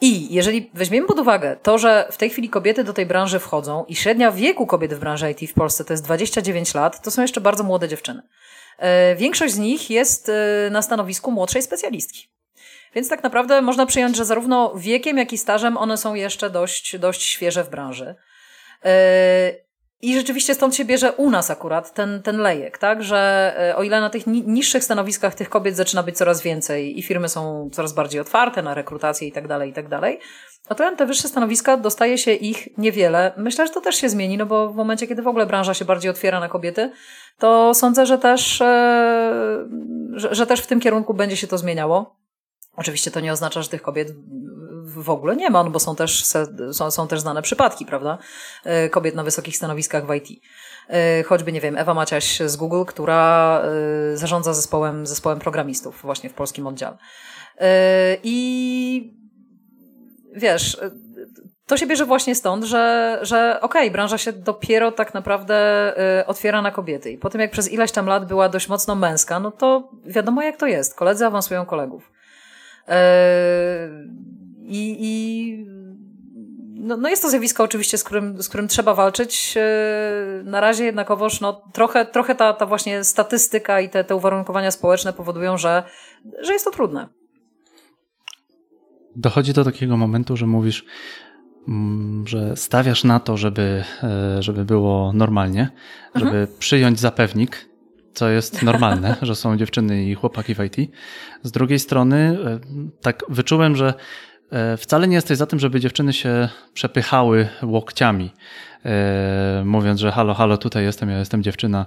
I jeżeli weźmiemy pod uwagę to, że w tej chwili kobiety do tej branży wchodzą i średnia wieku kobiet w branży IT w Polsce to jest 29 lat, to są jeszcze bardzo młode dziewczyny. Większość z nich jest na stanowisku młodszej specjalistki. Więc tak naprawdę można przyjąć, że zarówno wiekiem, jak i stażem one są jeszcze dość, dość świeże w branży. I rzeczywiście stąd się bierze u nas akurat ten, ten lejek, tak? Że yy, o ile na tych niższych stanowiskach tych kobiet zaczyna być coraz więcej i firmy są coraz bardziej otwarte na rekrutację i tak dalej, i tak dalej, o to na te wyższe stanowiska dostaje się ich niewiele. Myślę, że to też się zmieni, no bo w momencie, kiedy w ogóle branża się bardziej otwiera na kobiety, to sądzę, że też, yy, że, że też w tym kierunku będzie się to zmieniało. Oczywiście to nie oznacza, że tych kobiet w ogóle nie ma, no bo są też, są, są też znane przypadki, prawda? E, kobiet na wysokich stanowiskach w IT. E, choćby, nie wiem, Ewa Maciaś z Google, która e, zarządza zespołem, zespołem programistów właśnie w polskim oddziale. I wiesz, to się bierze właśnie stąd, że, że okej, okay, branża się dopiero tak naprawdę otwiera na kobiety. I po tym, jak przez ileś tam lat była dość mocno męska, no to wiadomo jak to jest. Koledzy awansują kolegów. I, i no, no jest to zjawisko oczywiście, z którym, z którym trzeba walczyć. Na razie jednakowoż no, trochę, trochę ta, ta właśnie statystyka i te, te uwarunkowania społeczne powodują, że, że jest to trudne. Dochodzi do takiego momentu, że mówisz, mm, że stawiasz na to, żeby, e, żeby było normalnie, żeby mhm. przyjąć zapewnik, co jest normalne, [laughs] że są dziewczyny i chłopaki w IT. Z drugiej strony, e, tak wyczułem, że e, wcale nie jesteś za tym, żeby dziewczyny się przepychały łokciami, e, mówiąc, że halo, halo, tutaj jestem, ja jestem dziewczyna,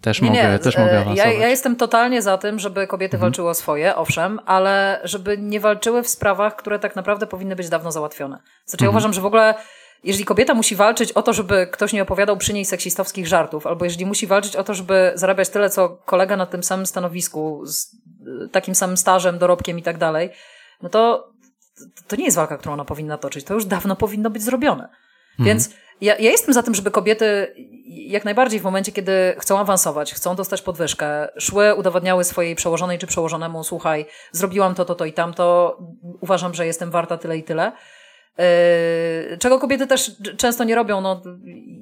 też nie, mogę, nie. też mogę awansować. Ja, ja, jestem totalnie za tym, żeby kobiety mhm. walczyły o swoje, owszem, ale żeby nie walczyły w sprawach, które tak naprawdę powinny być dawno załatwione. Znaczy, mhm. ja uważam, że w ogóle jeżeli kobieta musi walczyć o to, żeby ktoś nie opowiadał przy niej seksistowskich żartów, albo jeżeli musi walczyć o to, żeby zarabiać tyle, co kolega na tym samym stanowisku, z takim samym stażem, dorobkiem i tak dalej, no to to nie jest walka, którą ona powinna toczyć. To już dawno powinno być zrobione. Mhm. Więc ja, ja jestem za tym, żeby kobiety jak najbardziej w momencie, kiedy chcą awansować, chcą dostać podwyżkę, szły, udowadniały swojej przełożonej czy przełożonemu, słuchaj, zrobiłam to, to, to i tamto, uważam, że jestem warta tyle i tyle czego kobiety też często nie robią. No,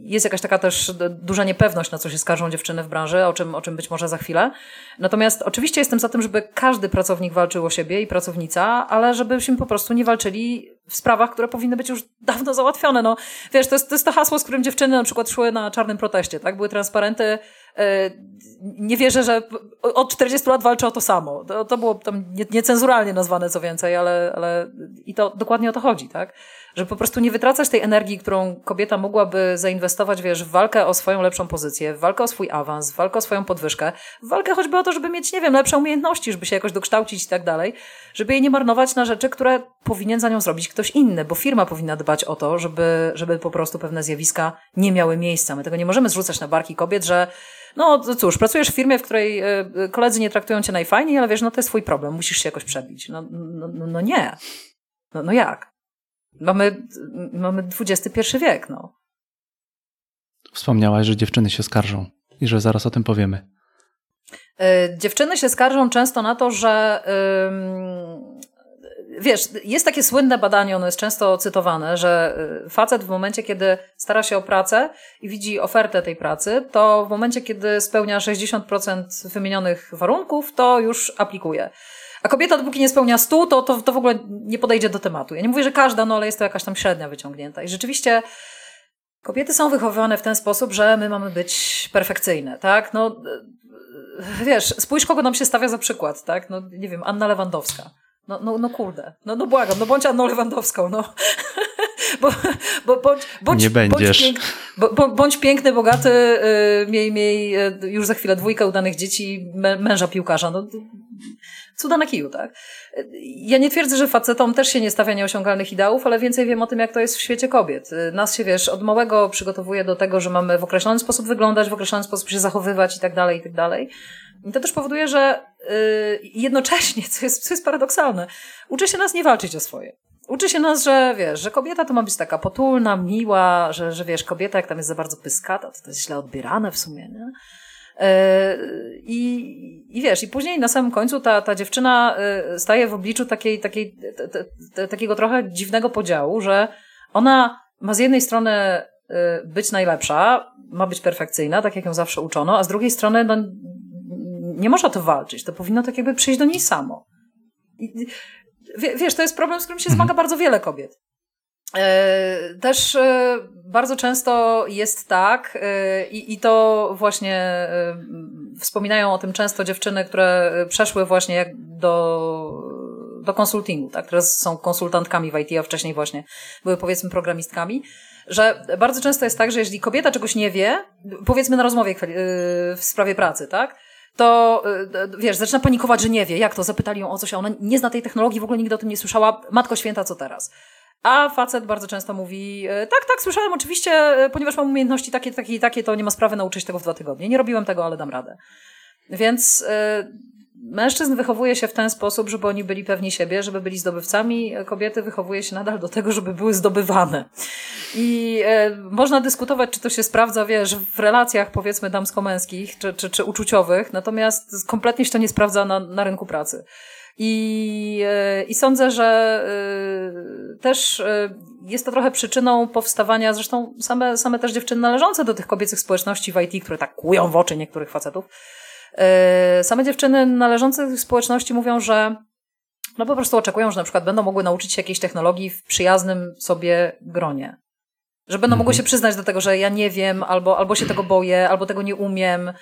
jest jakaś taka też duża niepewność, na co się skarżą dziewczyny w branży, o czym, o czym być może za chwilę. Natomiast oczywiście jestem za tym, żeby każdy pracownik walczył o siebie i pracownica, ale żebyśmy po prostu nie walczyli w sprawach, które powinny być już dawno załatwione. No, wiesz, to jest, to jest to hasło, z którym dziewczyny na przykład szły na czarnym proteście, tak? Były transparenty. Yy, nie wierzę, że od 40 lat walczę o to samo. To, to było tam niecenzuralnie nazwane co więcej, ale, ale i to dokładnie o to chodzi, tak? Żeby po prostu nie wytracać tej energii, którą kobieta mogłaby zainwestować, wiesz, w walkę o swoją lepszą pozycję, w walkę o swój awans, w walkę o swoją podwyżkę, w walkę choćby o to, żeby mieć, nie wiem, lepsze umiejętności, żeby się jakoś dokształcić i tak dalej, żeby jej nie marnować na rzeczy, które powinien za nią zrobić ktoś inny, bo firma powinna dbać o to, żeby, żeby po prostu pewne zjawiska nie miały miejsca. My tego nie możemy zrzucać na barki kobiet, że no cóż, pracujesz w firmie, w której e, koledzy nie traktują cię najfajniej, ale wiesz, no to jest twój problem, musisz się jakoś przebić. No, no, no, no nie. No, no jak? Mamy, mamy XXI wiek, no. Wspomniałaś, że dziewczyny się skarżą i że zaraz o tym powiemy. Yy, dziewczyny się skarżą często na to, że wiesz, jest takie słynne badanie, ono jest często cytowane, że y, facet w momencie, kiedy stara się o pracę i widzi ofertę tej pracy, to w momencie, kiedy spełnia 60% wymienionych warunków, to już aplikuje. A kobieta, dopóki nie spełnia 100, to, to, to w ogóle nie podejdzie do tematu. Ja nie mówię, że każda, no ale jest to jakaś tam średnia wyciągnięta. I rzeczywiście kobiety są wychowywane w ten sposób, że my mamy być perfekcyjne, tak? No, wiesz, spójrz, kogo nam się stawia za przykład, tak? No, nie wiem, Anna Lewandowska. No, no, no kurde, no, no błagam, no bądź Anną Lewandowską, no. [laughs] bo, bo, bądź, bądź, nie będziesz. Bądź, pięk, bo, bądź piękny, bogaty, yy, miej, miej yy, już za chwilę dwójkę udanych dzieci, męża piłkarza. No, cuda na kiju, tak? Ja nie twierdzę, że facetom też się nie stawia nieosiągalnych ideałów, ale więcej wiem o tym, jak to jest w świecie kobiet. Nas się, wiesz, od małego przygotowuje do tego, że mamy w określony sposób wyglądać, w określony sposób się zachowywać i tak dalej, i tak dalej. I to też powoduje, że yy, jednocześnie, co jest, co jest paradoksalne, uczy się nas nie walczyć o swoje. Uczy się nas, że wiesz, że kobieta to ma być taka potulna, miła, że, że wiesz, kobieta jak tam jest za bardzo pyskata, to to jest źle odbierane w sumie, nie? Yy, I, I wiesz, i później na samym końcu ta, ta dziewczyna yy, staje w obliczu takiej, takiej, takiego trochę dziwnego podziału, że ona ma z jednej strony yy, być najlepsza, ma być perfekcyjna, tak jak ją zawsze uczono, a z drugiej strony no, nie można to walczyć, to powinno tak jakby przyjść do niej samo. I, wiesz, to jest problem, z którym się zmaga mhm. bardzo wiele kobiet. E, też e, bardzo często jest tak, e, i, i to właśnie wspominają o tym często dziewczyny, które przeszły właśnie do, do konsultingu, tak? teraz są konsultantkami w IT, a wcześniej właśnie były powiedzmy programistkami, że bardzo często jest tak, że jeżeli kobieta czegoś nie wie, powiedzmy na rozmowie w sprawie pracy, tak? To wiesz, zaczyna panikować, że nie wie, jak to, zapytali ją o coś, a ona nie zna tej technologii, w ogóle nigdy o tym nie słyszała, matko święta, co teraz? A facet bardzo często mówi, e, tak, tak, słyszałem oczywiście, e, ponieważ mam umiejętności takie, takie i takie, to nie ma sprawy nauczyć tego w dwa tygodnie. Nie robiłem tego, ale dam radę. Więc mężczyzn wychowuje się w ten sposób, żeby oni byli pewni siebie, żeby byli zdobywcami. Kobiety wychowuje się nadal do tego, żeby były zdobywane. I y, można dyskutować, czy to się sprawdza, wiesz, w relacjach powiedzmy damsko-męskich, czy, czy, czy uczuciowych, natomiast kompletnie się to nie sprawdza na, na rynku pracy. I, e, I sądzę, że e, też e, jest to trochę przyczyną powstawania, zresztą same, same też dziewczyny należące do tych kobiecych społeczności w IT, które tak kują w oczy niektórych facetów. Same dziewczyny należące do społeczności mówią, że no po prostu oczekują, że na przykład będą mogły nauczyć się jakiejś technologii w przyjaznym sobie gronie. Że będą mogły mhm. się przyznać do tego, że ja nie wiem, albo, albo się tego boję, albo tego nie umiem,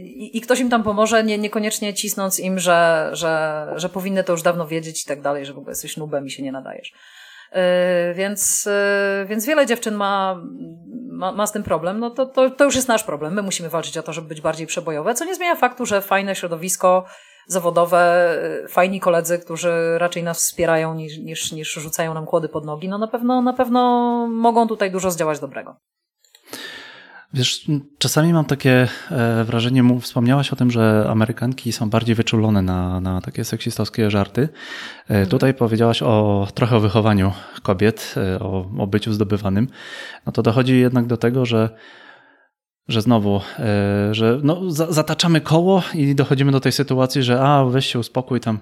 i, i ktoś im tam pomoże, nie, niekoniecznie cisnąc im, że, że, że powinny to już dawno wiedzieć i tak dalej, że w ogóle jesteś nubem i się nie nadajesz. Yy, więc, yy, więc wiele dziewczyn ma, ma, ma z tym problem. No to, to, to już jest nasz problem. My musimy walczyć o to, żeby być bardziej przebojowe, co nie zmienia faktu, że fajne środowisko zawodowe, yy, fajni koledzy, którzy raczej nas wspierają niż, niż, niż rzucają nam kłody pod nogi, no na pewno, na pewno mogą tutaj dużo zdziałać dobrego. Wiesz, czasami mam takie e, wrażenie, wspomniałaś o tym, że Amerykanki są bardziej wyczulone na, na takie seksistowskie żarty. E, mhm. Tutaj powiedziałaś o trochę o wychowaniu kobiet, e, o, o byciu zdobywanym. No to dochodzi jednak do tego, że że znowu, że no, zataczamy koło i dochodzimy do tej sytuacji, że a, weź się uspokój tam.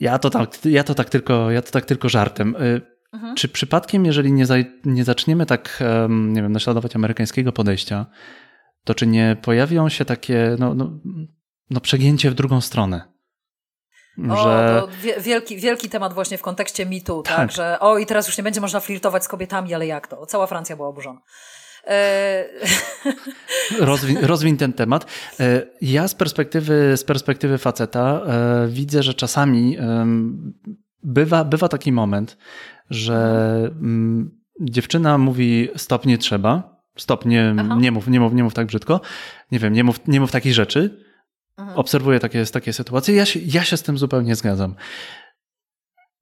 Ja to tak, ja to tak tylko, ja to tak tylko żartem. Mhm. Czy przypadkiem, jeżeli nie, za, nie zaczniemy tak, nie wiem, naśladować amerykańskiego podejścia, to czy nie pojawią się takie, no, no, no przegięcie w drugą stronę? O, że... to wielki, wielki temat właśnie w kontekście mitu, tak. tak, że o i teraz już nie będzie można flirtować z kobietami, ale jak to? Cała Francja była oburzona. E, [laughs] rozwin, rozwin ten temat. E, ja z perspektywy, z perspektywy faceta e, widzę, że czasami bywa, bywa taki moment, że mm, dziewczyna mówi stop, nie trzeba, stop, nie, nie, mów, nie, mów, nie mów tak brzydko, nie wiem, nie mów, nie mów takich rzeczy. Mhm. Obserwuję takie, takie sytuacje. Ja się, ja się z tym zupełnie zgadzam.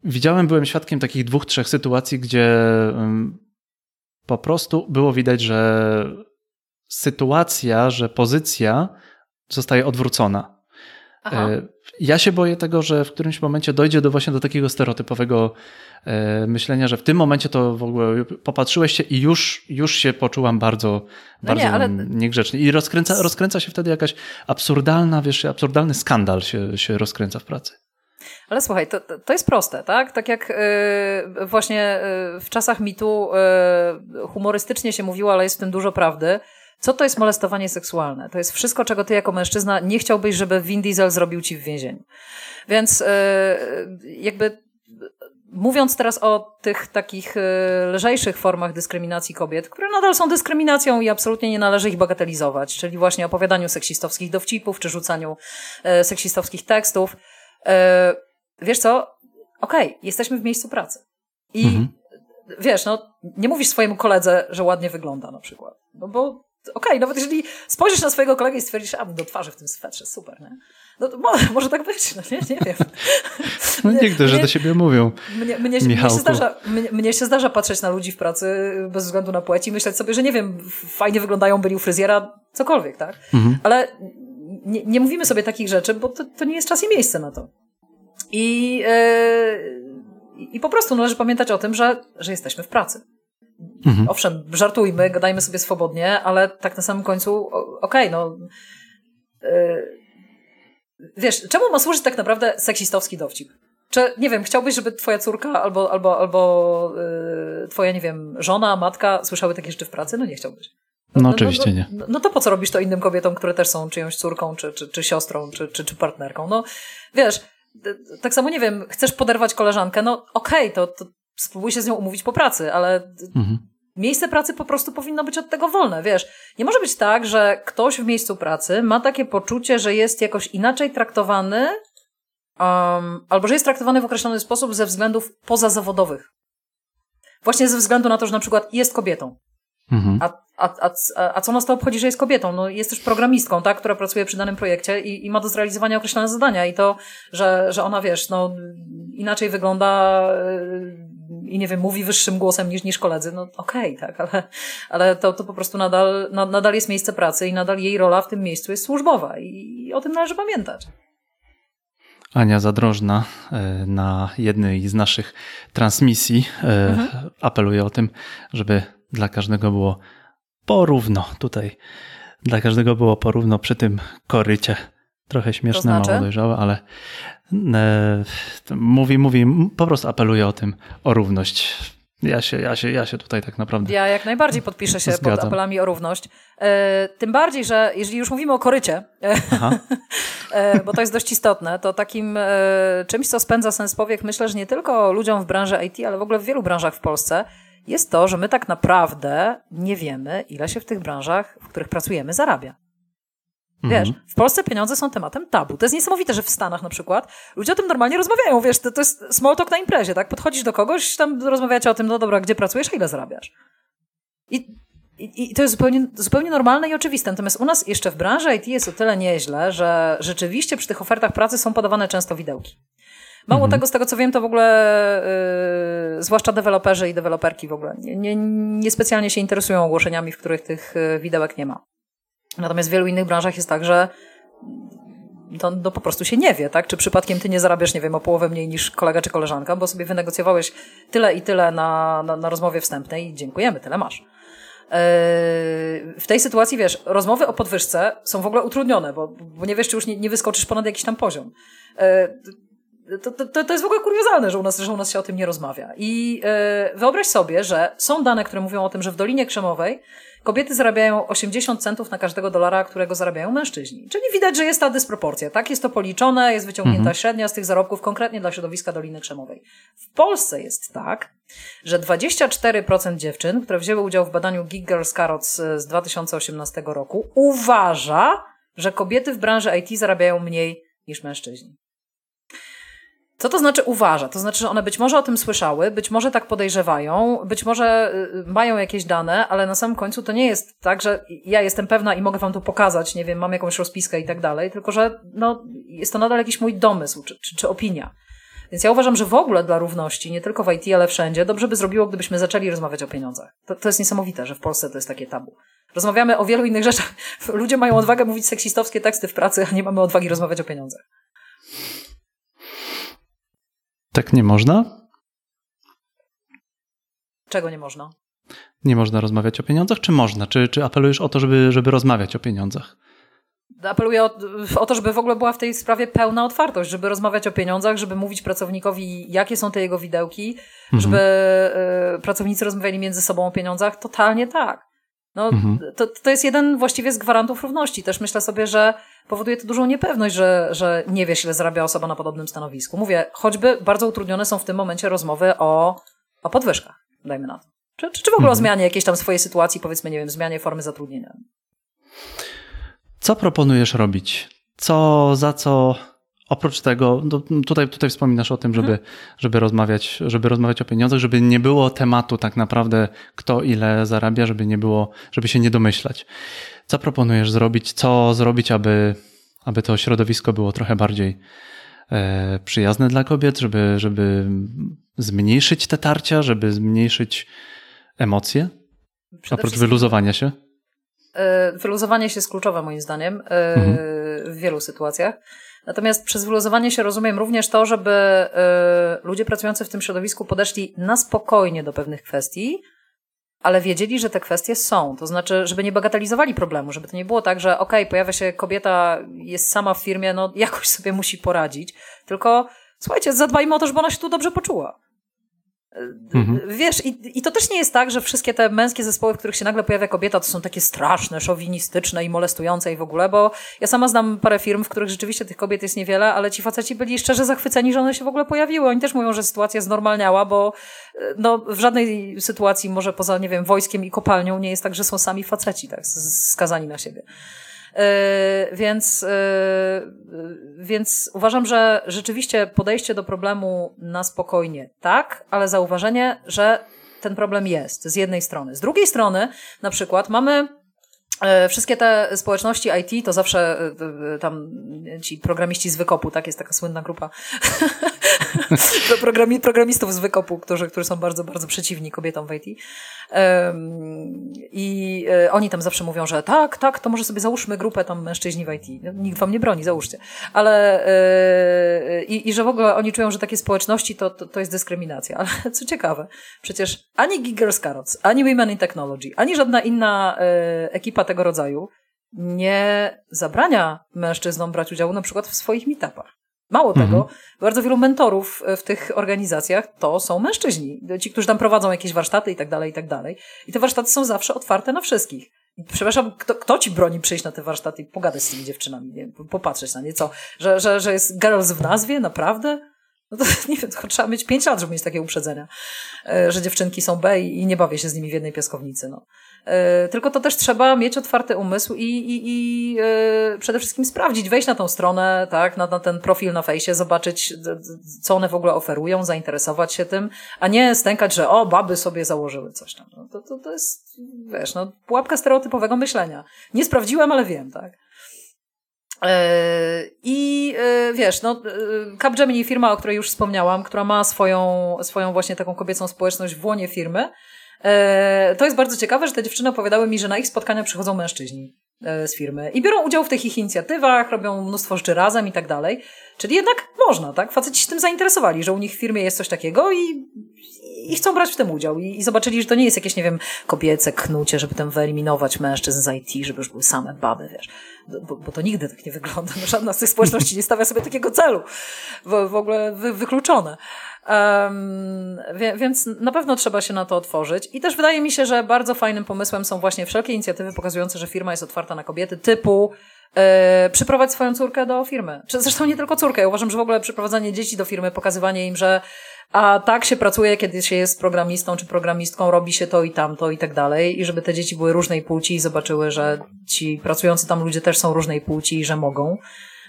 Widziałem, byłem świadkiem takich dwóch, trzech sytuacji, gdzie um, po prostu było widać, że sytuacja, że pozycja zostaje odwrócona. Aha. Ja się boję tego, że w którymś momencie dojdzie do właśnie do takiego stereotypowego e, myślenia, że w tym momencie to w ogóle popatrzyłeś się i już, już się poczułam bardzo, no bardzo nie, ale... niegrzecznie. I rozkręca, rozkręca się wtedy jakaś absurdalna, wiesz, absurdalny skandal się, się rozkręca w pracy. Ale słuchaj, to, to jest proste, tak? Tak jak yy, właśnie yy, w czasach mitu yy, humorystycznie się mówiło, ale jest w tym dużo prawdy, co to jest molestowanie seksualne? To jest wszystko, czego ty jako mężczyzna nie chciałbyś, żeby Vin Diesel zrobił ci w więzieniu. Więc yy, jakby mówiąc teraz o tych takich yy, lżejszych formach dyskryminacji kobiet, które nadal są dyskryminacją i absolutnie nie należy ich bagatelizować, czyli właśnie opowiadaniu seksistowskich dowcipów, czy rzucaniu yy, seksistowskich tekstów. Wiesz co? Okej, okay, jesteśmy w miejscu pracy. I mhm. wiesz, no, nie mówisz swojemu koledze, że ładnie wygląda na przykład. No bo okej, okay, nawet jeżeli spojrzysz na swojego kolegę i stwierdzisz, a do twarzy w tym swetrze, super, nie? No to może, [laughs] może tak być, no nie, nie wiem. No niektórzy mnie, do siebie mówią. Mnie, mnie, mnie, się zdarza, mnie, mnie, się zdarza patrzeć na ludzi w pracy bez względu na płeć i myśleć sobie, że nie wiem, fajnie wyglądają, byli u fryzjera, cokolwiek, tak? Mhm. Ale nie, nie mówimy sobie takich rzeczy, bo to, to nie jest czas i miejsce na to. I, yy, i po prostu należy pamiętać o tym, że, że jesteśmy w pracy. Mhm. Owszem, żartujmy, gadajmy sobie swobodnie, ale tak na samym końcu, okej, okay, no. Yy, wiesz, czemu ma służyć tak naprawdę seksistowski dowcip? Czy, nie wiem, chciałbyś, żeby twoja córka albo, albo, albo yy, twoja, nie wiem, żona, matka słyszały takie rzeczy w pracy? No nie chciałbyś. No, no, no oczywiście no, nie. No, no, to po co robisz to innym kobietom, które też są czyjąś córką, czy, czy, czy siostrą, czy, czy, czy partnerką? No wiesz, tak samo nie wiem, chcesz poderwać koleżankę, no okej, okay, to, to spróbuj się z nią umówić po pracy, ale mhm. miejsce pracy po prostu powinno być od tego wolne, wiesz. Nie może być tak, że ktoś w miejscu pracy ma takie poczucie, że jest jakoś inaczej traktowany, um, albo że jest traktowany w określony sposób ze względów pozazawodowych. Właśnie ze względu na to, że na przykład jest kobietą. Mhm. A, a, a, a co nas to obchodzi, że jest kobietą? No, jest też programistką, tak, która pracuje przy danym projekcie i, i ma do zrealizowania określone zadania. I to, że, że ona, wiesz, no, inaczej wygląda yy, i nie wiem, mówi wyższym głosem niż, niż koledzy, no okej, okay, tak, ale, ale to, to po prostu nadal, na, nadal jest miejsce pracy i nadal jej rola w tym miejscu jest służbowa i, i o tym należy pamiętać. Ania Zadrożna e, na jednej z naszych transmisji e, mhm. apeluje o tym, żeby dla każdego było porówno tutaj. Dla każdego było porówno przy tym korycie. Trochę śmieszne, to znaczy? mało dojrzałe, ale e, mówi, mówi, po prostu apeluje o tym, o równość. Ja się, ja, się, ja się tutaj tak naprawdę. Ja jak najbardziej podpiszę się zgadzam. pod apelami o równość. E, tym bardziej, że jeżeli już mówimy o korycie, [laughs] e, bo to jest dość istotne, to takim e, czymś, co spędza sens powiek, myślę, że nie tylko ludziom w branży IT, ale w ogóle w wielu branżach w Polsce, jest to, że my tak naprawdę nie wiemy, ile się w tych branżach, w których pracujemy, zarabia. Wiesz, mhm. w Polsce pieniądze są tematem tabu. To jest niesamowite, że w Stanach na przykład ludzie o tym normalnie rozmawiają. Wiesz, to, to jest small talk na imprezie, tak? Podchodzisz do kogoś, tam rozmawiacie o tym, no dobra, gdzie pracujesz, a ile zarabiasz? I, i, i to jest zupełnie, zupełnie normalne i oczywiste. Natomiast u nas jeszcze w branży IT jest o tyle nieźle, że rzeczywiście przy tych ofertach pracy są podawane często widełki. Mało mhm. tego, z tego co wiem, to w ogóle yy, zwłaszcza deweloperzy i deweloperki w ogóle nie, nie, nie specjalnie się interesują ogłoszeniami, w których tych y, widełek nie ma. Natomiast w wielu innych branżach jest tak, że to, to po prostu się nie wie, tak? Czy przypadkiem ty nie zarabiasz, nie wiem, o połowę mniej niż kolega czy koleżanka, bo sobie wynegocjowałeś tyle i tyle na, na, na rozmowie wstępnej i dziękujemy, tyle masz. Yy, w tej sytuacji, wiesz, rozmowy o podwyżce są w ogóle utrudnione, bo, bo nie wiesz, czy już nie, nie wyskoczysz ponad jakiś tam poziom. Yy, to, to, to jest w ogóle kuriozalne, że u nas, że u nas się o tym nie rozmawia. I yy, wyobraź sobie, że są dane, które mówią o tym, że w Dolinie Krzemowej kobiety zarabiają 80 centów na każdego dolara, którego zarabiają mężczyźni. Czyli widać, że jest ta dysproporcja. Tak jest to policzone, jest wyciągnięta mhm. średnia z tych zarobków konkretnie dla środowiska Doliny Krzemowej. W Polsce jest tak, że 24% dziewczyn, które wzięły udział w badaniu Gig Girls Carrots z 2018 roku, uważa, że kobiety w branży IT zarabiają mniej niż mężczyźni. Co to znaczy uważa? To znaczy, że one być może o tym słyszały, być może tak podejrzewają, być może y, mają jakieś dane, ale na samym końcu to nie jest tak, że ja jestem pewna i mogę wam to pokazać, nie wiem, mam jakąś rozpiskę i tak dalej, tylko że no, jest to nadal jakiś mój domysł czy, czy, czy opinia. Więc ja uważam, że w ogóle dla równości, nie tylko w IT, ale wszędzie, dobrze by zrobiło, gdybyśmy zaczęli rozmawiać o pieniądzach. To, to jest niesamowite, że w Polsce to jest takie tabu. Rozmawiamy o wielu innych rzeczach. [laughs] Ludzie mają odwagę mówić seksistowskie teksty w pracy, a nie mamy odwagi rozmawiać o pieniądzach. Tak nie można? Czego nie można? Nie można rozmawiać o pieniądzach, czy można? Czy, czy apelujesz o to, żeby, żeby rozmawiać o pieniądzach? Apeluję o, o, to, żeby w ogóle była w tej sprawie pełna otwartość, żeby rozmawiać o pieniądzach, żeby mówić pracownikowi, jakie są te jego widełki, mhm. żeby y, pracownicy rozmawiali między sobą o pieniądzach. Totalnie tak. No, mhm. to, to jest jeden właściwie z gwarantów równości. Też myślę sobie, że powoduje to dużą niepewność, że, że nie wiesz, ile zarabia osoba na podobnym stanowisku. Mówię, choćby bardzo utrudnione są w tym momencie rozmowy o, o podwyżkach, dajmy na to. Czy, czy, czy w ogóle mhm. o zmianie jakiejś tam swojej sytuacji, powiedzmy, nie wiem, zmianie formy zatrudnienia. Co proponujesz robić? Co, za co oprócz tego, no, tutaj, tutaj wspominasz o tym, żeby, żeby, rozmawiać, żeby rozmawiać o pieniądzach, żeby nie było tematu tak naprawdę, kto ile zarabia, żeby nie było, żeby się nie domyślać. Co proponujesz zrobić? Co zrobić, aby, aby to środowisko było trochę bardziej e, przyjazne dla kobiet, żeby, żeby zmniejszyć te tarcia, żeby zmniejszyć emocje? Oprócz wyluzowania się? e, wyluzowanie się jest kluczowe moim zdaniem e, mhm. w wielu sytuacjach. Natomiast przez wyluzowanie się rozumiem również to, żeby e, ludzie pracujący w tym środowisku podeszli na spokojnie do pewnych kwestii, ale wiedzieli, że te kwestie są. To znaczy, żeby nie bagatelizowali problemu, żeby to nie było tak, że okej, okay, pojawia się kobieta, jest sama w firmie, no jakoś sobie musi poradzić, tylko słuchajcie, zadbajmy o to, żeby ona się tu dobrze poczuła. Mhm. Wiesz, i, i to też nie jest tak, że wszystkie te męskie zespoły, w których się nagle pojawia kobieta, to są takie straszne, szowinistyczne i molestujące i w ogóle, bo ja sama znam parę firm, w których rzeczywiście tych kobiet jest niewiele, ale ci faceci byli szczerze zachwyceni, że one się w ogóle pojawiły. Oni też mówią, że sytuacja znormalniała, bo no, w żadnej sytuacji, może poza, nie wiem, wojskiem i kopalnią, nie jest tak, że są sami faceci, tak, skazani na siebie. Yy, więc, yy, więc uważam, że rzeczywiście podejście do problemu na spokojnie, tak, ale zauważenie, że ten problem jest z jednej strony. Z drugiej strony, na przykład, mamy E, wszystkie te społeczności IT to zawsze tam ci programiści z wykopu, tak? Jest taka słynna grupa [laughs] [laughs] Programi, programistów z wykopu, którzy, którzy są bardzo, bardzo przeciwni kobietom w IT. I e, oni tam zawsze mówią, że tak, tak, to może sobie załóżmy grupę tam mężczyźni w IT. No, nikt wam nie broni, załóżcie. Ale i, i że w ogóle oni czują, że takie społeczności to, to, to jest dyskryminacja. [laughs] Ale co ciekawe, przecież ani Giggers Carrots, ani Women in Technology, ani żadna inna ekipa tego rodzaju nie zabrania mężczyznom brać udziału na przykład w swoich meetupach. Mało mhm. tego, bardzo wielu mentorów w tych organizacjach to są mężczyźni. Ci, którzy tam prowadzą jakieś warsztaty i tak dalej, i tak dalej. I te warsztaty są zawsze otwarte na wszystkich. Przepraszam, kto, kto ci broni przyjść na te warsztaty i pogadać z tymi dziewczynami, nie? popatrzeć na nie, co? Że, że, że jest girls w nazwie? Naprawdę? No to [laughs] nie wiem, to trzeba mieć pięć lat, żeby mieć takie uprzedzenia, e, że dziewczynki są B i nie bawię się z nimi w jednej piaskownicy. No. E, tylko to też trzeba mieć otwarty umysł i, i, i e, przede wszystkim sprawdzić, wejść na tą stronę, tak, na, na ten profil na fejsie, zobaczyć, co one w ogóle oferują, zainteresować się tym, a nie stękać, że o, baby sobie założyły coś tam. No, to, to, to jest, wiesz, no, pułapka stereotypowego myślenia. Nie sprawdziłem, ale wiem, tak. E, I wiesz, no, Capgemini, firma, o której już wspomniałam, która ma swoją, swoją właśnie taką kobiecą społeczność w łonie firmy, to jest bardzo ciekawe, że te dziewczyny opowiadały mi, że na ich spotkania przychodzą mężczyźni z firmy i biorą udział w tych ich inicjatywach, robią mnóstwo rzeczy razem i tak dalej. Czyli jednak można, tak? Faceci się tym zainteresowali, że u nich w firmie jest coś takiego i, i chcą brać w tym udział. I, I, zobaczyli, że to nie jest jakieś, nie wiem, kobiece knucie, żeby tam wyeliminować mężczyzn z IT, żeby już były same baby, wiesz. Bo, bo to nigdy tak nie wygląda. No, żadna z tych społeczności nie stawia sobie takiego celu. W, ogóle wy, wykluczone. Um, wie, więc na pewno trzeba się na to otworzyć. I też wydaje mi się, że bardzo fajnym pomysłem są właśnie wszelkie inicjatywy pokazujące, że firma jest otwarta na kobiety, typu Yy, przyprowadź swoją córkę do firmy. Zresztą nie tylko córkę. Ja uważam, że w ogóle przyprowadzanie dzieci do firmy, pokazywanie im, że a tak się pracuje, kiedy się jest programistą czy programistką, robi się to i tamto i tak dalej. I żeby te dzieci były różnej płci i zobaczyły, że ci pracujący tam ludzie też są różnej płci i że mogą.